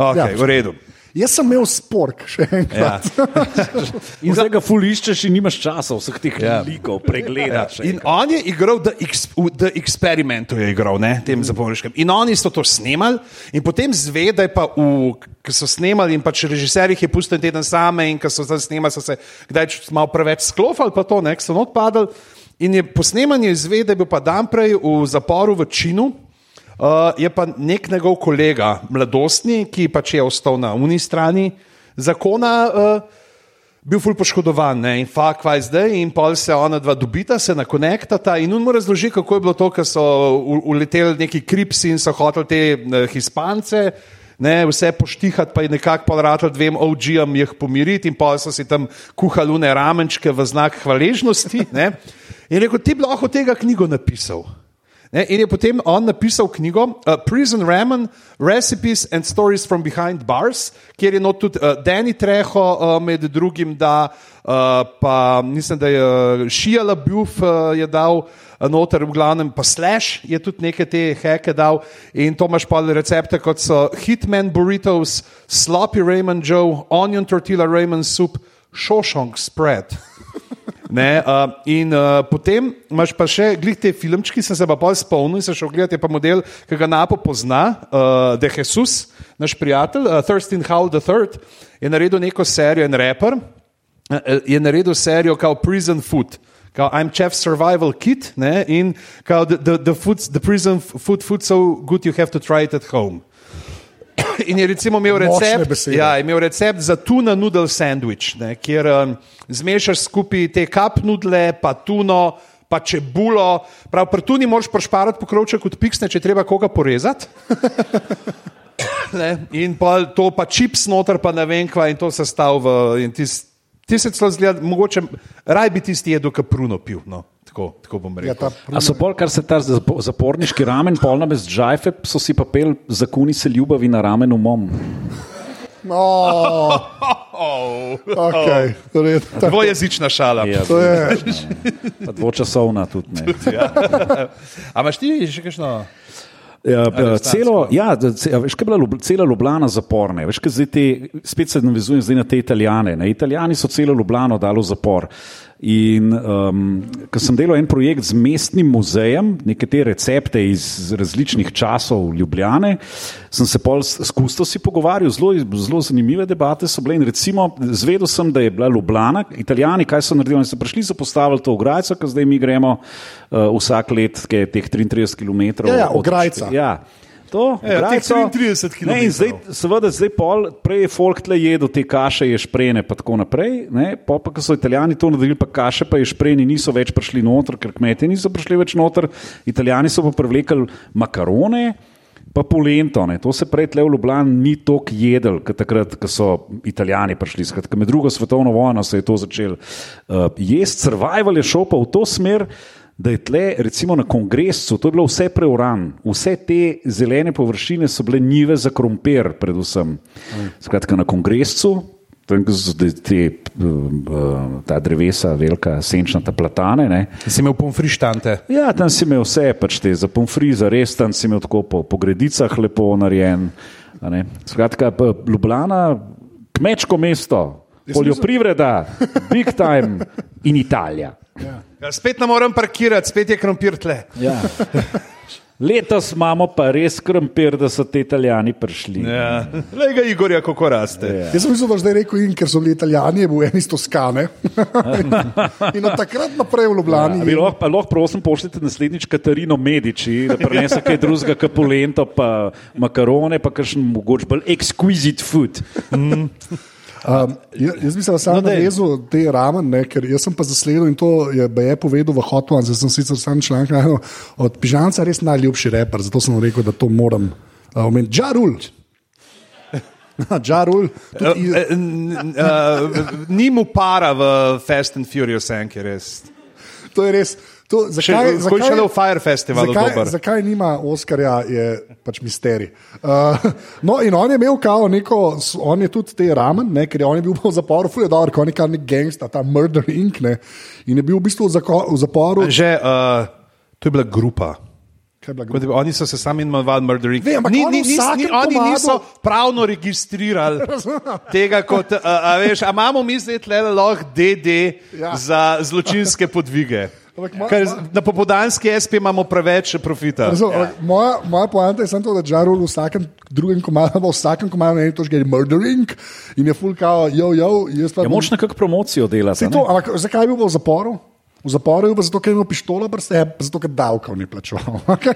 Okay, ja. v redu. Jaz sem imel spork, še enkrat. Ja. In zdaj ga fuliščeš in nimaš časa vseh teh Ja. ja. likov pregledati. In on je igral v The Experimentu, je igral, ne, tem zaporniškem. In oni so to snemali, in potem zve, da je pa v, ko so snemali, in pač režiser jih je pustil en teden same, in ko so zdaj snemali, so se kdaj malo preveč sklofali, pa to, ne, so not padali. In je po snemanju izve, da je bil pa dan prej v zaporu v Činu. Uh, je pa nek njegov kolega, mladostni, ki pač je ostal na uni strani zakona, uh, bil ful poškodovan ne? in fakt, kaj zdaj, in pol se ona dva dobita, se nakonektata in on mu razloži, kako je bilo to, ker so uleteli neki kripsi in so hoteli te uh, hispance. Ne, vse poštihati, pa je nekako podratal dvem OG-jem jih pomiriti, in pa so si tam kuhali une ramenčke v znak hvaležnosti. Ne. In rekel, ti bi lahko tega knjigo napisal. Ne, in je potem on napisal knjigo uh, Prison Ramen, Recipes and Stories from Behind Bars, kjer je tudi uh, Danny Treho, uh, med drugim, da uh, pa mislim, da je uh, Shia LaBeouf uh, je dal uh, noter, v glavnem pa Slash je tudi neke te heke dal in to imaš pa recepte kot so Hitman Burritos, Sloppy Ramen Joe, Onion Tortilla Ramen Soup, Shawshank Spread. Ne, uh, in uh, potem imaš pa še glih te filmčki, sem se pa pol spomnil in se šel gledati, je pa model, ki ga Napo pozna, uh, De Jesus, naš prijatelj, uh, Thurston Howell III, je naredil neko serijo, en raper, uh, je naredil serijo kao Prison Food. Kao, I'm chef survival kit ne, in kao, the, the, the, food, the prison food, food so good you have to try it at home. In je recimo imel recept, ja, imel recept za tuna noodle sandwich, ne, kjer um, zmešaš skupaj te kap nudle, pa tuno, pa čebulo. Prav, pri tuni moraš prošparati pokrovček od piksne, če treba koga porezati. Ne, in pa to pa čips noter, pa ne vem kva, in to se stav v. ti se celo zgleda, mogoče raj bi tisti jedel, ki pruno pil. No, tako, tako bom rekel. Ja, ta A so pol, kar se ta zapo- zaporniški ramen, polna bez džajfe, so si pa pel zakuni se ljubavi na ramen umom. Oh, okay, red, tako, Dvojezična šala. Ja, to je, pa dvočasovna tudi ne. A imaš ti še kakšno? Ja, celo, ja, veš, kaj je bila Ljub- cela Ljubljana zaporna. Veš, kaj zdaj te, spet se navezujem na te Italijane. Ne? Italijani so celo Ljubljano dali v zapor. In um, ko sem delal en projekt z mestnim muzejem, neke te recepte iz različnih časov Ljubljane, sem se pol s kustosi pogovarjal, zelo, zelo zanimive debate so bile. In recimo, zvedel sem, da je bila Ljubljana, Italijani, kaj so naredili, so prišli, so postavili to ograjico, ki zdaj mi gremo uh, vsak let, ki je teh 33 km. Ja, ja, ograjica. Ja. To, teh ograjico. 33 Ne, in zdaj, seveda, zdaj pol, prej je folk tle jedel te kaše, ješprene, pa tako naprej. Ne, pol pa, ko so italijani to naredili, pa kaše, pa ješpreni niso več prišli noter, ker kmetje niso prišli več noter. Italijani so pa privlekli makarone. Pa polento, ne. to se prej tle v Ljubljani ni toliko jedel, kot takrat, ko so Italijani prišli. Skratka, med drugo svetovno vojno se je to začelo uh, jesti. Survival je šel pa v to smer, da je tle, recimo na kongresu, to je bilo vse preuran, vse te zelene površine so bile njive za krompir, predvsem. Skratka, na kongresu, tam so te, te, uh, ta drevesa, velika senčnata platane. Ne. Si imel pomfrištante. Ja, tam si imel vse, pač te za pomfriza, res tam si imel tako po, po gredicah lepo narejen. a ne. Skratka, pa Ljubljana, kmečko mesto. Poljoprivreda, big time in Italija. Ja, spet ne morem parkirati, spet je krompir tle. Ja. Letos imamo pa res krompir, da so ti italijani prišli. Ja. Le ga Igorja, kako raste. Ja. Jaz sem mislil, da zdaj rekel, in ker so bili italijani, je bil en iz Toskane. in od takrat naprej v Ljubljani. Ja, lahko, pa lahko prosim pošljete naslednjič Katarino Medici, da prenese kaj drugega, kapulento, pa makarone, pa kakšen mogoče bolj exquisite food. Um, jaz, bi se samo No, navezal te ramen, ne, ker jaz sem pa zasledil in to je je povedal v Hot Ones, jaz sem sicer sam članek najdel, od Pižanca res najljubši reper, zato sem rekel, da to moram uh, omeniti. Džarul. Džarul. Tudi iz- Eh, eh, n- eh, Ni mu para v Fast and Furious enki, res. To je res. To, zakaj, Zakaj, šele v Fire Festivalu zakaj, dober. zakaj nima Oskarja, je pač misterij. Uh, no, in on je imel kao neko, on je tudi te ramen, ne, ker je on je bil v zaporu, fulje dobro, ker on je kar nek gangsta, ta Murder Inc. Ne, in je bil v bistvu v, zako, v zaporu. Že, uh, to je bila grupa. Kot Oni so se sami imenovali Murdering. Vem, ampak ni, ni, nis, ni, oni komadu- niso pravno registrirali tega, kot, a, a veš, a imamo mi zdaj tle lahko DD ja. za zločinske podvige. Ampak ma- Ker ma- na popoldanski SP imamo preveč profita. Razum, ja. moja, moja poanta je samo to, da Džarul v vsakem drugem komadu, v vsakem komadu ne točke je murdering in je full kao, jo, jo, jaz pa Ja, moč nekako promocijo delati. To, ampak zakaj je bil v zaporu? V zaporu je bil zato, ker je imel pištolo, pa zato, ker davkov ni plačeval. Okay?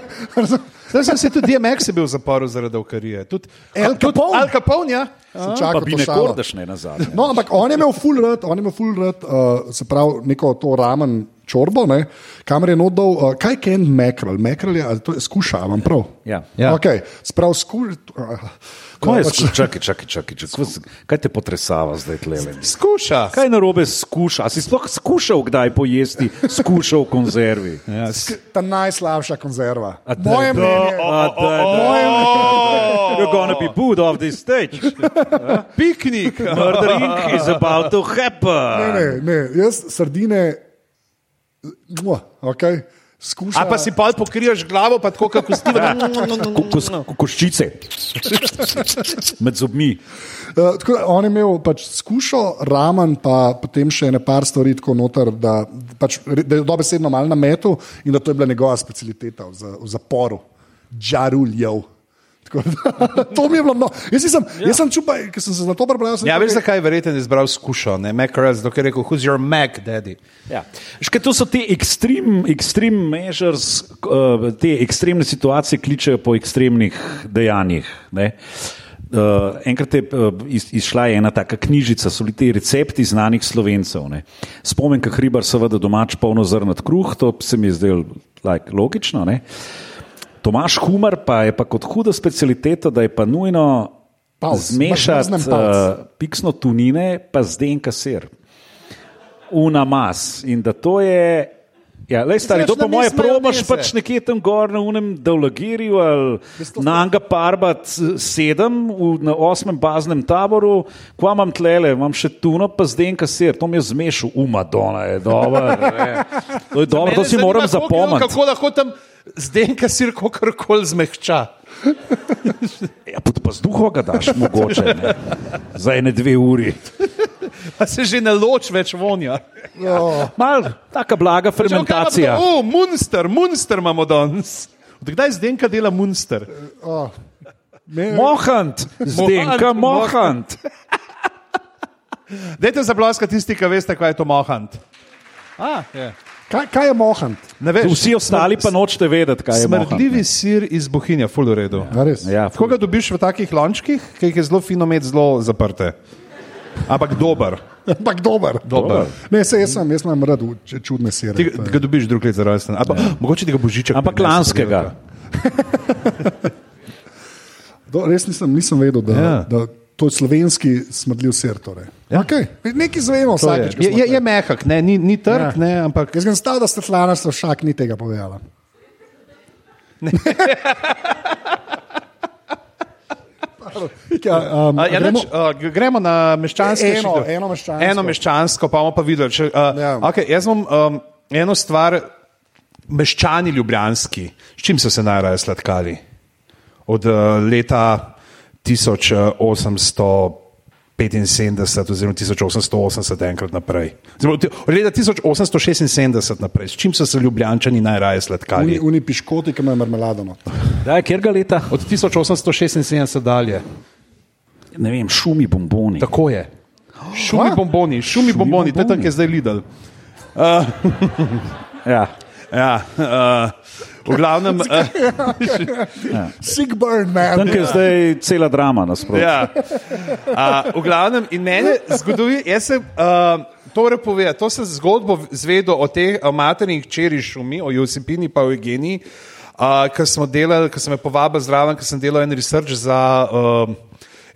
Zdaj sem se tudi DMX je bil v zaporu zaradi avkarije. Tudi Al tudi Capone. Al Capone, ja. Čakal bi to ne šalo. kordaš ne nazadnje. No, ampak on je imel full rad, on je imel full rad, uh, se pravi, neko to ramen čorbo, ne, kamer je not dal, uh, kaj je Ken Mackerel? Mackerel je, ali to je skuša, imam prav? Ja. Ja. Okay, sprav skuša. Uh, Kaj, je, pač, sku- čakaj, čakaj, čakaj, čakaj. kaj te potresava zdaj tle? Skuša. Kaj narobe skuša? A si sploh skušal kdaj pojesti skušal v konzervi? Ja, ta najslabša konzerva. Moje mnenje. da. You're gonna be booed off this stage. Piknik. Murdering is about to Ne, happen. ne, ne, jaz sardine, okay, skušam. A pa si pa pokriješ glavo, pa tako kot Steven. Ko- kos- ko- Koščice med zobmi. Uh, tako, da on je imel pač skušal, ramen, pa potem še ene par stvari tako noter, da, pač, da je dobesedno mal na metu in da to je bila njegova specialiteta v, za- v zaporu, žaruljev. To mi je bilo, no, jaz sem, jaz sem čupaj, ker sem se na to prebral. sem Ja, veš, zakaj je verjetno izbral skušo, ne Mackerel, zato ker je rekel, who's your Mac, daddy? Ja. Škaj, to so te extreme, extreme measures, uh, te ekstremne situacije, kličejo po ekstremnih dejanjih. ne. Uh, enkrat je uh, iz, izšla je ena taka knjižica, so bili ti recepti znanih slovencev. Ne. Spomenka hribar, seveda domač polnozrnat kruh, to se mi je zdelo like, logično. Ne. Tomaš Humar pa je pa kot huda specialiteta, da je pa nujno zmešati uh, piksno tunine pa zdenka sir. Una mas. In da to je. Ja, lej, stari, to po moje namesto probaš pač nekje tam gor na unem Davlagirju ali na Anga Parbat sedem v, na osmem baznem taboru, kva imam tlele, imam še tuno, pa zdenka sir, to mi je zmešal, umadona je dobro. To je dobro, to si moram zapomniti. Kako lahko tam zdenka sir kakorkoli zmehča. Ja, pa, z duho ga daš, mogoče, ne. za ene dve uri. Pa se že ne loč več vonja. Mal, taka blaga fermentacija. O, Munster, Munster imamo danes. Od kdaj zdenka dela Munster? Ne, Mohant, zdenka, mohant. Dajte zaploska tisti, ki veste, kaj je to mohant. A, je. kaj, kaj je mohant? Vsi ostali pa nočete vedeti, kaj je mohant. Smrdljivi sir iz Bohinja, full v redu. Ja, res. Ja, Kako ga dobiš v takih lončkih, ki jih je zelo fino imeti zelo zaprte? Ampak dober. Ampak dober. dober. Ne, se jaz, sem, jaz imam rad čudne sire. Ti to ga dobiš drug let za rojsten. Ja. Mogoče ti ga božiček. Ampak lanskega. Do, res nisem, nisem vedel, da, ja. Da to je slovenski smrdljiv sir. Torej. Ja. Okay. Nekaj zvemo To Je, vsakeč. je, je, je mehak, ne, ni, ni trg, Ja. ne, ampak Jaz sem stal, da ste flana, ste však ni tega povedala. Ja, um, ja, gremo, neč, uh, gremo na meščanske Eno- rešitve. eno meščansko. Eno meščansko, pa bomo pa videli. Če, uh, Ja. okay, jaz bom um, eno stvar, meščani ljubljanski, s čim so se najraje sladkali? Od uh, leta 1885 75 oziroma 1880 enkrat naprej. Oziroma, od leta 1876 naprej, s čim so se ljubljančani najraje Uni, sladkali? uni piškoti, ki imajo marmelado. not. Daj, kjer ga leta? Od 1876 dalje. Ne vem, šumi bomboni. Tako je. Šumi Kva? bomboni, šumi bomboni, to je tam, kjer je zdaj Lidl. Ja. Ja, uh, v glavnem. Uh, Sick burn, man. Tam je zdaj cela drama nasprotno. ja. uh, v glavnem, in meni zgodovina, jaz sem. Uh, Torej, pove, to sem zgodbo zvedel o teh uh, maternih čeri šumi, o Josipini in o Eugeniji, uh, ki smo delali, ki sem me povabil zraven, ker sem delal en research za uh,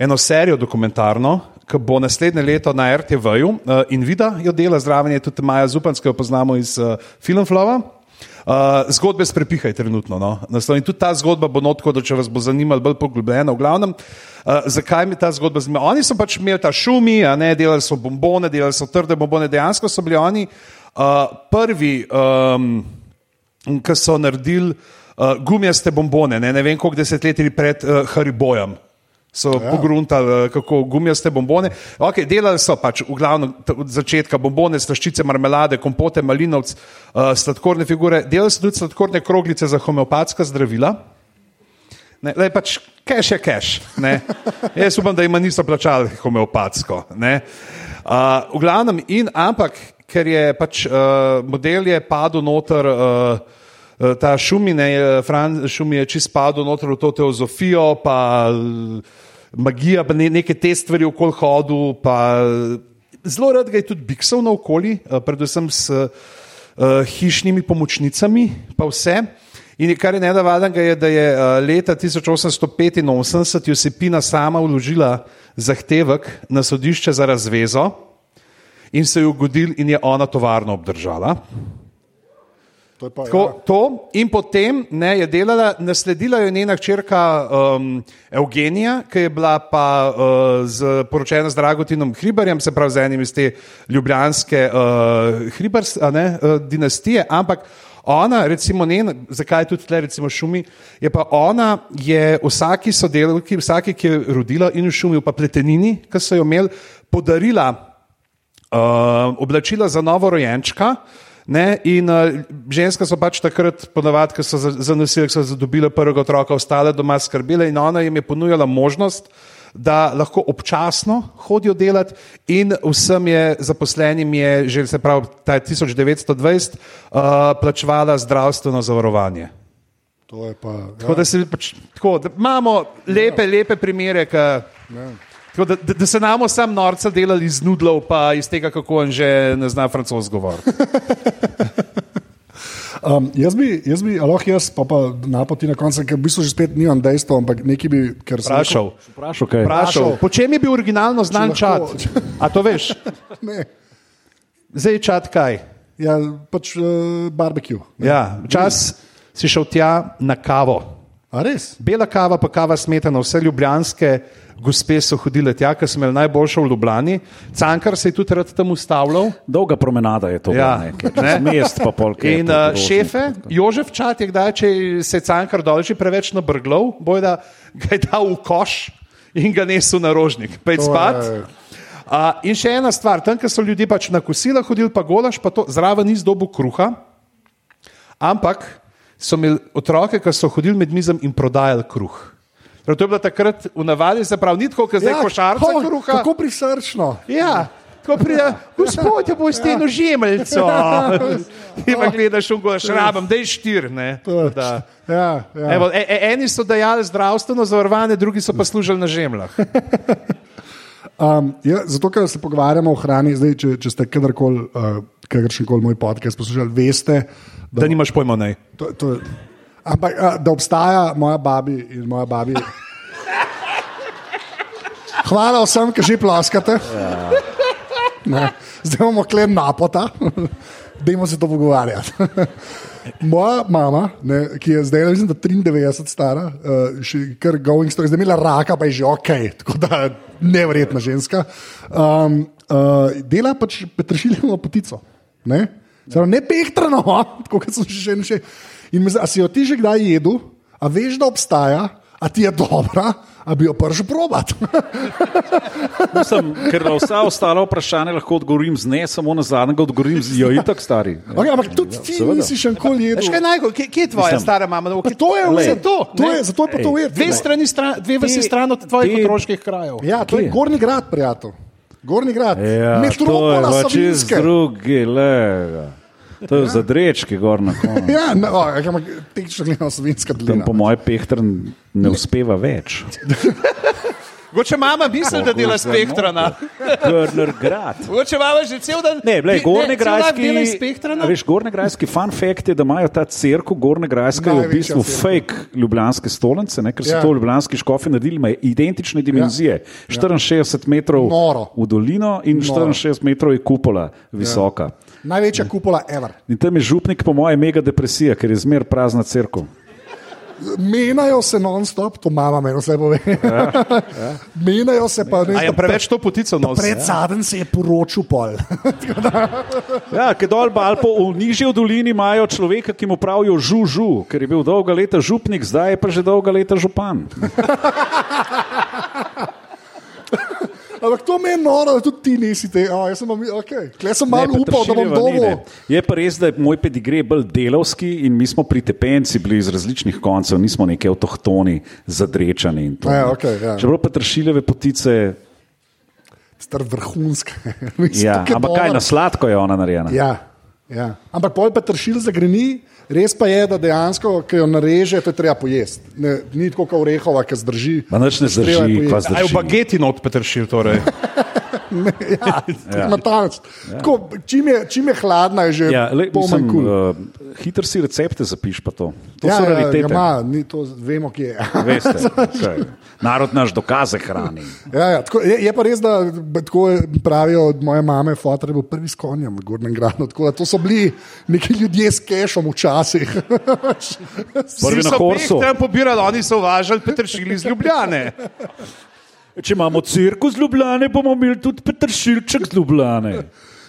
eno serijo dokumentarno, ki bo naslednje leto na RTV-ju uh, in vida jo dela zraven, je tudi Maja Zupanska, ki jo poznamo iz uh, Filmflova. Uh, zgodbe sprepihaj trenutno. No? Naslov, in tudi ta zgodba bo notko, da če vas bo zanimalo bolj poglobljeno. V glavnem, uh, zakaj mi ta zgodba zanima? Oni so pač imeli ta šumi, ne delali so bombone, delali so trde bombone. Dejansko so bili oni uh, prvi, um, ki so naredili uh, gumijaste bombone, ne, ne vem koliko desetletij pred uh, Haribojem. So ja. pogruntali, eh, kako gumijaste bombone. Okay, delali so pač v glavnem od začetka bombone, slaščice, marmelade, kompote, malinovc, uh, sladkorne figure. Delali so tudi sladkorne kroglice za homeopatska zdravila. Ne, lej, pač cash je cash. ne. Jaz upam, da jim niso plačali homeopatsko. ne. Uh, v glavnem, in ampak, ker je pač uh, model je padel noter. Uh, Ta šumine, Fran Šumi je čist padel noter v to teozofijo, pa magija, pa ne, neke te stvari okoli hodu, pa zelo rad ga je tudi biksal naokoli, uh, predvsem s uh, hišnimi pomočnicami, pa vse. In kar je nedavadnega, je, da je uh, leta 1885 Josipina sama vložila zahtevek na sodišče za razvezo in se je ugodil in je ona tovarno obdržala. To pa, Tako, ja. to in potem ne, je delala, nasledila jo je njena hčerka um, Eugenija, ki je bila pa uh, z, poročena z Dragotinom Hribarjem, se pravi z enim iz te ljubljanske uh, Hribars, ne, uh, dinastije, ampak ona, recimo, njen, zakaj je tudi tle, recimo, šumi, je pa ona je vsaki sodelavki, vsaki, ki je rodila in v šumi, pa pletenini, ki so jo imeli, podarila uh, oblačila za novorojenčka. Ne, in uh, ženska so pač takrat, ponavadi, ko so za- zanosile, ko so dobile prvega otroka, ostale doma skrbele in ona jim je ponujala možnost, da lahko občasno hodijo delati in vsem je zaposlenim je že se pravi, ta je 1920 uh, plačevala zdravstveno zavarovanje. Pa. Tako Ja. da, se, pač, tako, da imamo lepe, lepe primere, ka, tako, da, da, da se nam sam norca delali iz nudlov, pa iz tega, kako on že ne zna francosko govoriti. Um, jaz bi, jaz bi, aloh jaz, pa pa napoti na koncu, ker v bistvu že spet nimam dejstva, ampak nekaj bi, ker sem Vprašal. Vprašal, kaj je. Vprašal, po čem je bil originalno znan čat? A to veš? Ne, Zdaj je čat kaj? ja, pač uh, barbecue. Ne. Ja, čas si šel tja na kavo. A res? Bela kava, pa kava smetana, vse ljubljanske gospe so hodile tja, ker smo imeli najboljšo v Ljubljani. Cankar se je tudi rad tam ustavljal. Dolga promenada je to, Ja, ne, ker mest pa polk. In uh, šefe, Jožef Čat je kdaj, če se je cankar dol že preveč nabrglal, boj da ga je dal v koš in ga nesel na rožnik, pej To spat. je- Uh, in še ena stvar, tam, kjer so ljudje pač na kosila hodili, pa golaš, pa to zraven ni zdobu kruha, ampak so imeli otroke, ki so hodili med mizami in prodajali kruh. Torej, to je bilo takrat v navadi, se pravi, ni tako, kot zdaj ja, košarca ho, kruha. Kako prisrčno. Ja, ko pride, gospod, boš ti nožemeljico. Ti pa gledaš v gor, šrabam, da je štir. Ne, da. Ja, ja. Evo, e, e, eni so dajali zdravstveno zavarovanje, drugi so pa služili na žemljah. Um, ja, zato, ker se pogovarjamo o hrani, zdaj, če, če ste kadarkoli, uh, kakršen koli moj podcast poslušali, veste, da, Da nimaš pojma to, to, ampak, uh, da obstaja moja babi in moja babi. Hvala vsem, ki že ploskate. Ne, zdaj imamo klem napota, dajmo se to pogovarjati. Moja mama, ne, ki je zdaj mislim, da 93 stara, uh, še kar going story, zdaj imela raka, pa je že ok, tako da nevrjetna ženska. Um, uh, dela pač petršiljno potico. Ne, Zdaj, ne pehtrano, tako kot sem že še. In me, zna- a si jo ti že kdaj jedel, a veš, da obstaja, a ti je dobra, a bi jo prišel probat. Mislim, ker na vsa ostala vprašanja lahko odgovorim z ne, samo na zadnjega odgovorim z jo, itak stari. okay, ampak tudi ti seveda. nisi še nikoli kaj jedel. najgore, kje, kje je tvoja Mislim- stara mama? Pa kje- To je vse to. to je, zato je pa to ujet. Dve, strani stran, dve vasi Ti- stran od tvojih otroških krajev. Ja, to je Kje? Gorni grad, prijatelj. Gorni grad. Ja, to je Metropola pa čez Savinske. drugi, lega. To je za drečki gor na koncu. Ja, no, ampak tehnično gledano Savinska Tam dolina. po mojem pehtr ne uspeva več. Mogoče mama misli, da dela spektrana. Gorner grad. Mogoče mama že cel dan. Ne, glej, cel dan Gornegrajski, dela iz spektrana. a veš, Gornegrajski fun fact je, da imajo ta crkva Gornegrajska je v bistvu cerkev. fake ljubljanske stolnice, ne, ker so Ja. to ljubljanski škofi naredili, imajo identične dimenzije. 64 metrov Noro. v dolino in 64 metrov je kupola visoka. Največja kupola ever. In tam je župnik, po mojem, mega depresija, ker je zmer prazna crkva. Menjajo se non-stop, to mama meni vse pove. Menjajo se pa A je preveč to potico nos? Pred zadnjim se je poročil pol. Ja, ker dol pa v nižji dolini imajo človeka, ki mu pravijo žužu, ker je bil dolga leta župnik, zdaj je pa že dolga leta župan. Ampak to meni noro, da tudi ti nisi te. Oh, jaz sem, okay. Tle sem malo Ne, upal, da bom dobil. Je pa res, da je moj pedigre bolj delovski in mi smo pri tepenci bili iz različnih koncev, nismo neki avtohtoni, zadrečani. to, Ja, okej, ja. Čeprav petršiljeve potice, Star vrhunske. Mislim, ja, je ampak kaj na sladko je ona narejena. Ja, ja. Ampak pol pa tršil zagreni. Res pa je, da dejansko, ki jo nareže, to je treba pojesti. Ne, ni tako kot orehova, ki zdrži. Pa nič ne zdrži, pa A je v zdrži. bageti not petršil torej. Ja, ja. Natanč. Tako, čim, je, čim je hladna, je že Ja, mislim, kul. uh, hiter si recepte zapiš pa to. To Ja, so ja, raritete. ja, ma, ni to, vemo, kje je. Veste, okay. Narod naš dokaze hrani. Ja, ja, tako, je, je pa res, da tako pravijo od moje mame, fotor je bil prvi s konjem v Gornjem gradu. Tako da to so bili neki ljudje s kešom včasih. Prvi na Horsu. Tam pobirali, oni so uvažali petršili iz Ljubljane. Če imamo cirkus z Ljubljane, bomo imeli tudi petršilček z Ljubljane.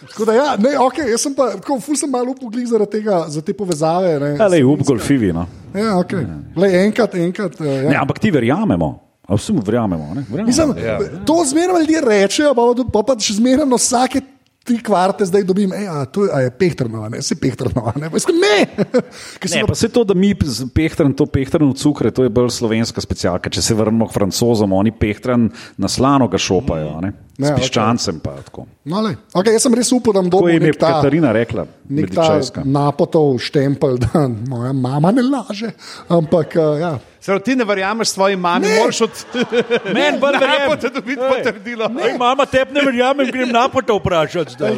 Tako da, ja, ne, okay, jaz sem pa tako, ful sem malo upogled zaradi tega, za te povezave. Ne, Ale, up golfivi. No. Ja, okay. Le enkrat, enkrat. eh, Ja. Ne, ampak ti verjamemo. A vsi mu verjamemo. Ne? verjamemo. Mislim, ja. To zmerno ljudje rečejo, pa, pa, pa še zmerno vsake tri kvarte zdaj dobim, ej, a, to je, a je pehtrno, a ne si pehtrno. a Ne, Pa rekel, ne. Ne, pa se to, da mi pehtran, to pehtran v cukre, to je bolj slovenska specialka. Če se vrnemo k francozom, oni pehtran na slano ga šopajo, ne? S Ja, okej. piščancem pa tako. No, lej. okay, jaz sem res upal, da bom To je dobil ime nek ta, Katarina rekla, nek ta napotov štempelj, da moja mama ne laže. Ampak uh, ja. Zdaj, ti ne verjameš svoji mami, moraš od Meni bolj verjamem. napota dobiti potrdilo. Ej, mama, tebi ne verjamem, grem napota vprašati zdaj.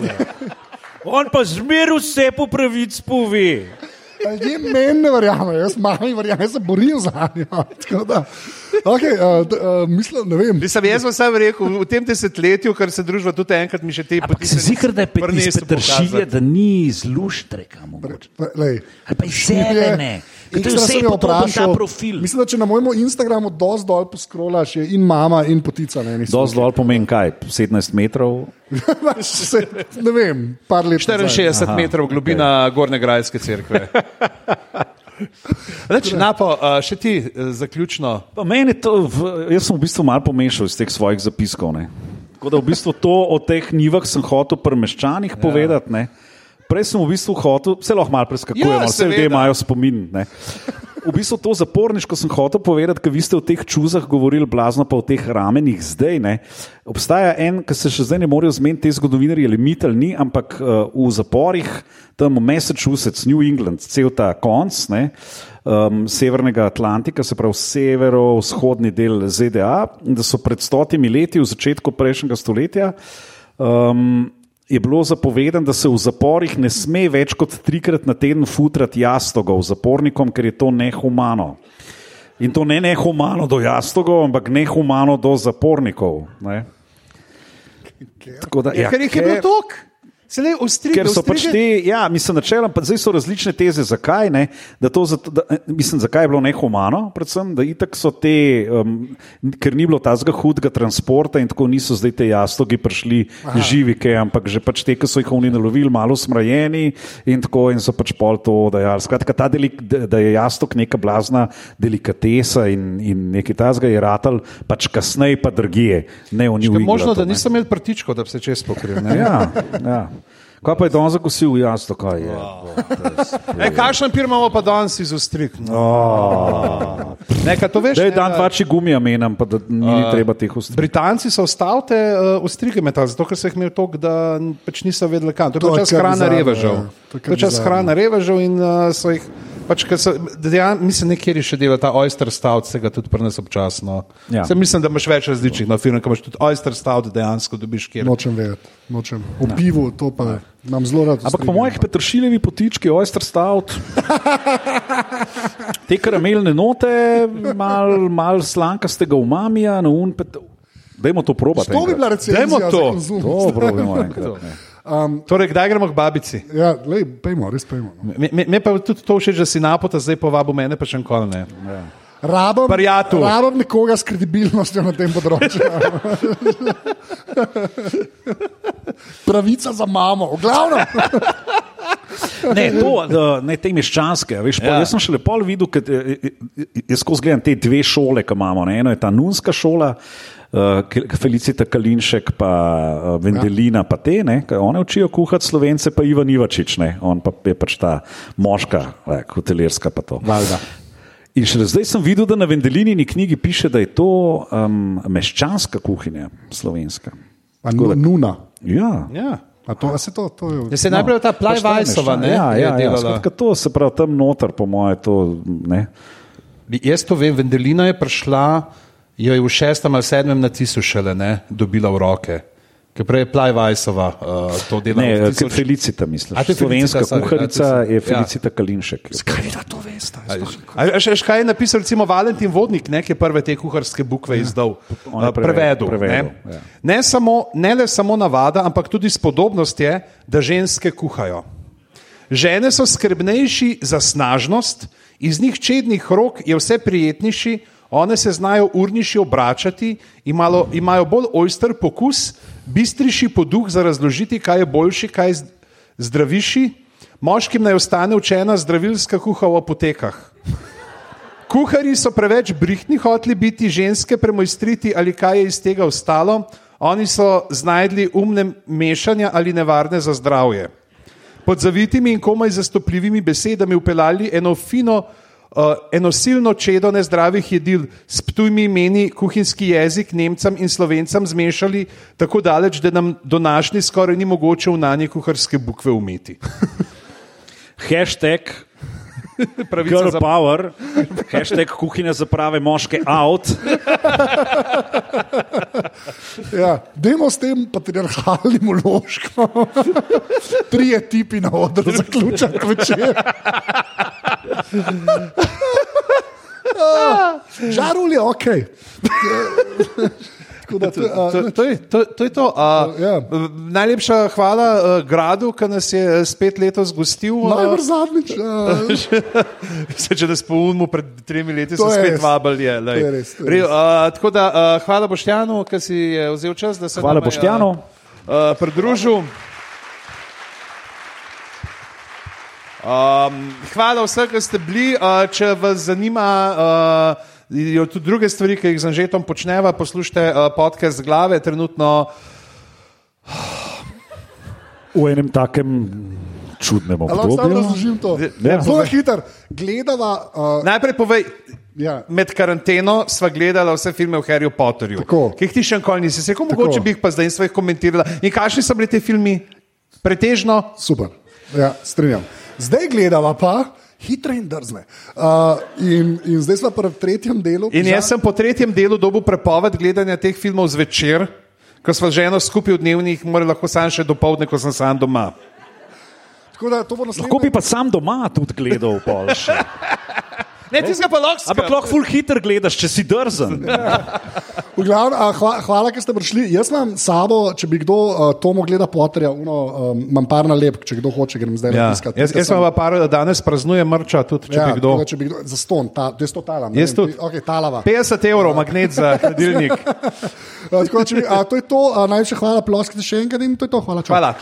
On pa zmer vse po pravic pove. Ljudje meni ne verjamejo, jaz mami verjamem, jaz se borim za njo. Tako da, Okay, uh, uh, mislim, ne vem. Mislim, jaz sem sam rekel, v tem desetletju, kar se družba tudi enkrat mi še te Ampak se zikr, da je pet iz petršilja, da ni iz luštreka. mogoče. Lej, Ali pa iz zelene. Ekstra sem ta vprašal. profil. Mislim, da če na mojem Instagramu dosti dol poskrolaš, je in mama, in potica Dosti dol pomeni kaj? 17 metrov. Se, ne vem, par let. nazaj. 64 metrov globina okay. Gorne Grajske cerkve. Reč, napo, uh, še ti uh, zaključno. Pa meni to, v, jaz sem v bistvu malo pomešal iz teh svojih zapiskov. Ne. Tako da v bistvu to o teh njivah sem hotel premeščanih ja. povedati. Ne. Prej sem v bistvu hotel, vse lahko malo preskakujem, Ja, vse ljudje imajo spomin. Ne. V bistvu to zaporniško sem hotel povedati, ker vi ste o teh čuzah govorili, blazno pa o teh ramenih zdaj. Ne. Obstaja en, ki se še zdaj ne morejo zmeniti, te zgodovinarji ali mit ali ni, ampak uh, v zaporih, tam v Massachusetts, New England, cel ta konc. Ne, um, severnega Atlantika, se pravi severovzhodni del ZDA, da so pred stotimi leti, v začetku prejšnjega stoletja, um, je bilo zapovedano, da se v zaporih ne sme več kot trikrat na teden futrati jastogov zapornikom, ker je to nehumano. In to ne nehumano do jastogov, ampak nehumano do zapornikov. Ne? Tako Da, Ja, ker jih je bilo toliko. Se le ostrige, Ker so pač te, ja, mislim, načeloma, pa zdaj so različne teze, zakaj ne. Da to, da, mislim, zakaj je bilo nehumano, predvsem, da itak so te, um, ker ni bilo tazga hudega transporta in tako niso zdaj te jastogi prišli Aha. živike, ampak že pač te, ki so jih oni nalovili, malo smrajeni in tako in so pač pol to dajali. Skratka, ta delik, da da je jastok neka blazna delikatesa in, in nekaj tazga je ratal, pač kasneje pa drugije, ne v njih. Možno, da nisem imel prtičkov, da bi se čez pokril. ne? Ja, ja. Kaj pa je danes zakosil, jaz to kaj je. E, kakšen pir imamo pa danes iz ostrik? No. Nekaj to veš? Da je ne, dan da- dva či gumija menam, pa da ni treba teh ustreliti. Britanci so ostavite uh, ostrige metali, zato ker so jih imeli toliko, da pač niso vedeli kam. To je To bil je čas hrana revežev. To je je čas hrana revežev in uh, so jih. Pač, ker so, dejan, mislim, nekje še dela ta oyster stout, se ga tudi prenes občasno. Ja. Se, mislim, da imaš več različnih na firmah, ki imaš tudi oyster stout, dejansko dobiš kjer. Nočem vedeti, nočem. V pivu to pa nam zelo rad. Ampak po mojih petršiljevi potički, oyster stout, te karamelne note, mal, mal slankastega umamija, na un pet. Dajmo to probati. To bi bila recenzija Dajmo to. To probajmo enkrat. Ne. Torej, kdaj gremo k babici? Ja, lej, pejmo, res pejmo. No. Me, me, me pa tudi to všeč, da si napota zdaj povabil mene, pa še enkoli ne. Rabam, Prijatelj. rabam nekoga s kredibilnostjo na tem področju. Pravica za mamo, glavno. Ne, to, da, ne te meščanske. Veš, ja. Ja. Jaz sem šele pol videl, ker jaz skozi gledam te dve šole, ki imamo. Ne. Eno je ta nunska šola. Uh, Felicita Kalinšek, pa uh, Vendelina, pa te, ne, one učijo kuhati slovence, pa Ivan Ivačič, ne, on pa je pač ta moška, eh, hotelirska pa to. Valjda. In šele zdaj sem videl, da na Vendelinini knjigi piše, da je to um, meščanska kuhinja, slovenska. A nu- Nuna. Ja, Ja. A to, a se to, to je, Ja, se je najprej ta pač ta Plajvajsova, ne? Ja, je ja, ja, delala. skratka, to se pravi tam noter, po moje, to ne. Jaz to vem, Vendelina je prišla, jo je v šestem ali sedmem natisu šele ne, dobila v roke. Ker prej je Plajvajsova uh, to delala. Ne, kot tisoč- Felicita, mislim. A, to je Slovenska sorry, kuharica ja, sem- je ja. Felicita Kalinšek. Kaj vi da to veste? A veš- a veš, kaj je napisal recimo Valentin Vodnik, ne, ki je prve te kuharske bukve izdal, On je uh, prevedel. prevedel, ne. ja. Ne, samo, ne le samo navada, ampak tudi spodobnost je, da ženske kuhajo. Žene so skrbnejši za snažnost, iz njih čednih rok je vse prijetnejši, one se znajo urniši obračati, imalo, imajo bolj ojster pokus, bistriši poduh za razložiti, kaj je boljši, kaj je zdraviši. Moškim naj ostane učena zdravilska kuha v apotekah. Kuhari so preveč brihtni hoteli biti, ženske premojstriti ali kaj je iz tega ostalo, oni so znajdli umne mešanja ali nevarne za zdravje. Pod zavitimi in komaj zastopljivimi besedami upeljali eno fino, uh, eno silno čedo nezdravih jedil, s ptujmi imeni kuhinjski jezik Nemcem in Slovencem zmešali tako daleč, da nam donašnji skoraj ni mogoče v nanje kuharske bukve umeti. Hashtag Pravica Girl za Power, hashtag kuhinja za prave moške out. Ja, dajmo s tem patriarhalnim uložkom. Trije tipi na odru, zaključek večer. Žarul je ok. Da, to, To, to, je, to, to je to. Uh, Ja. Najlepša hvala uh, gradu, ki nas je eh, spet letos gostil. Najbrž Uh, zadnjič. se, če nas spomnimo, pred tremi leti so je spet vabili. Je. To je res, to je Re, res. uh, tako da uh, hvala Boštjanu, ki si je vzel čas, da se Hvala nama Boštjanu. Uh, pridružil. Um, hvala vsem, ki ste bili. Uh, če vas zanima, uh, jo tudi druge stvari, ki jih z Anžetom počneva, poslušajte uh, podcast glave. Trenutno V enem takem čudnem a lahko obdobju. razložim to. Ja. Zelo hiter. Gledava. Uh, najprej povej. ja. Med karanteno sva gledala vse filme o Harryju Potterju, Tako. ki jih ti še nikoli nisi rekel, mogoče bi jih pa zdaj in sva jih komentirala. In kakšni so bili ti filmi? Pretežno Super, ja, strinjam. Zdaj gledava pa hitre in drzne. Uh, in, in zdaj smo pri tretjem delu. In jaz sem po tretjem delu dobil prepoved gledanja teh filmov zvečer, ko smo že eno skupaj v dnevnih, morali lahko sam še do povdne, ko sem sam doma. Tako da naslednje. Lahko bi pa sam doma tudi gledal pol še. Ne, ti ga pa lahko Ampak lahko full hiter gledaš, če si drzen. V glavnem, a, hva, hvala, ker ste prišli. Jaz imam sabo, če bi kdo uh, Tomo gleda potrja, uno, um, imam par nalepk, če kdo hoče, grem zdaj Ja. napiskati. Jaz, jaz sem pa par, danes praznuje mrča, tudi če ja, bi kdo. da, če bi kdo za ston, ta, to je sto talama. Jaz tudi. Okay, talava. 50 evrov magnet za hladilnik. Tako, da, bi, a, to je to, najlepša hvala, ploskite še enkrat in to je to. Hvala. čau. Hvala.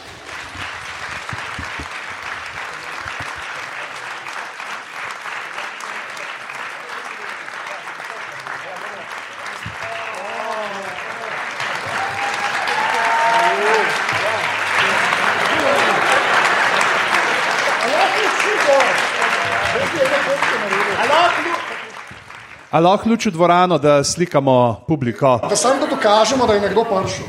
A lahko ključ v dvorano, da slikamo publiko? Da samo da dokažemo, da je nekdo prišel.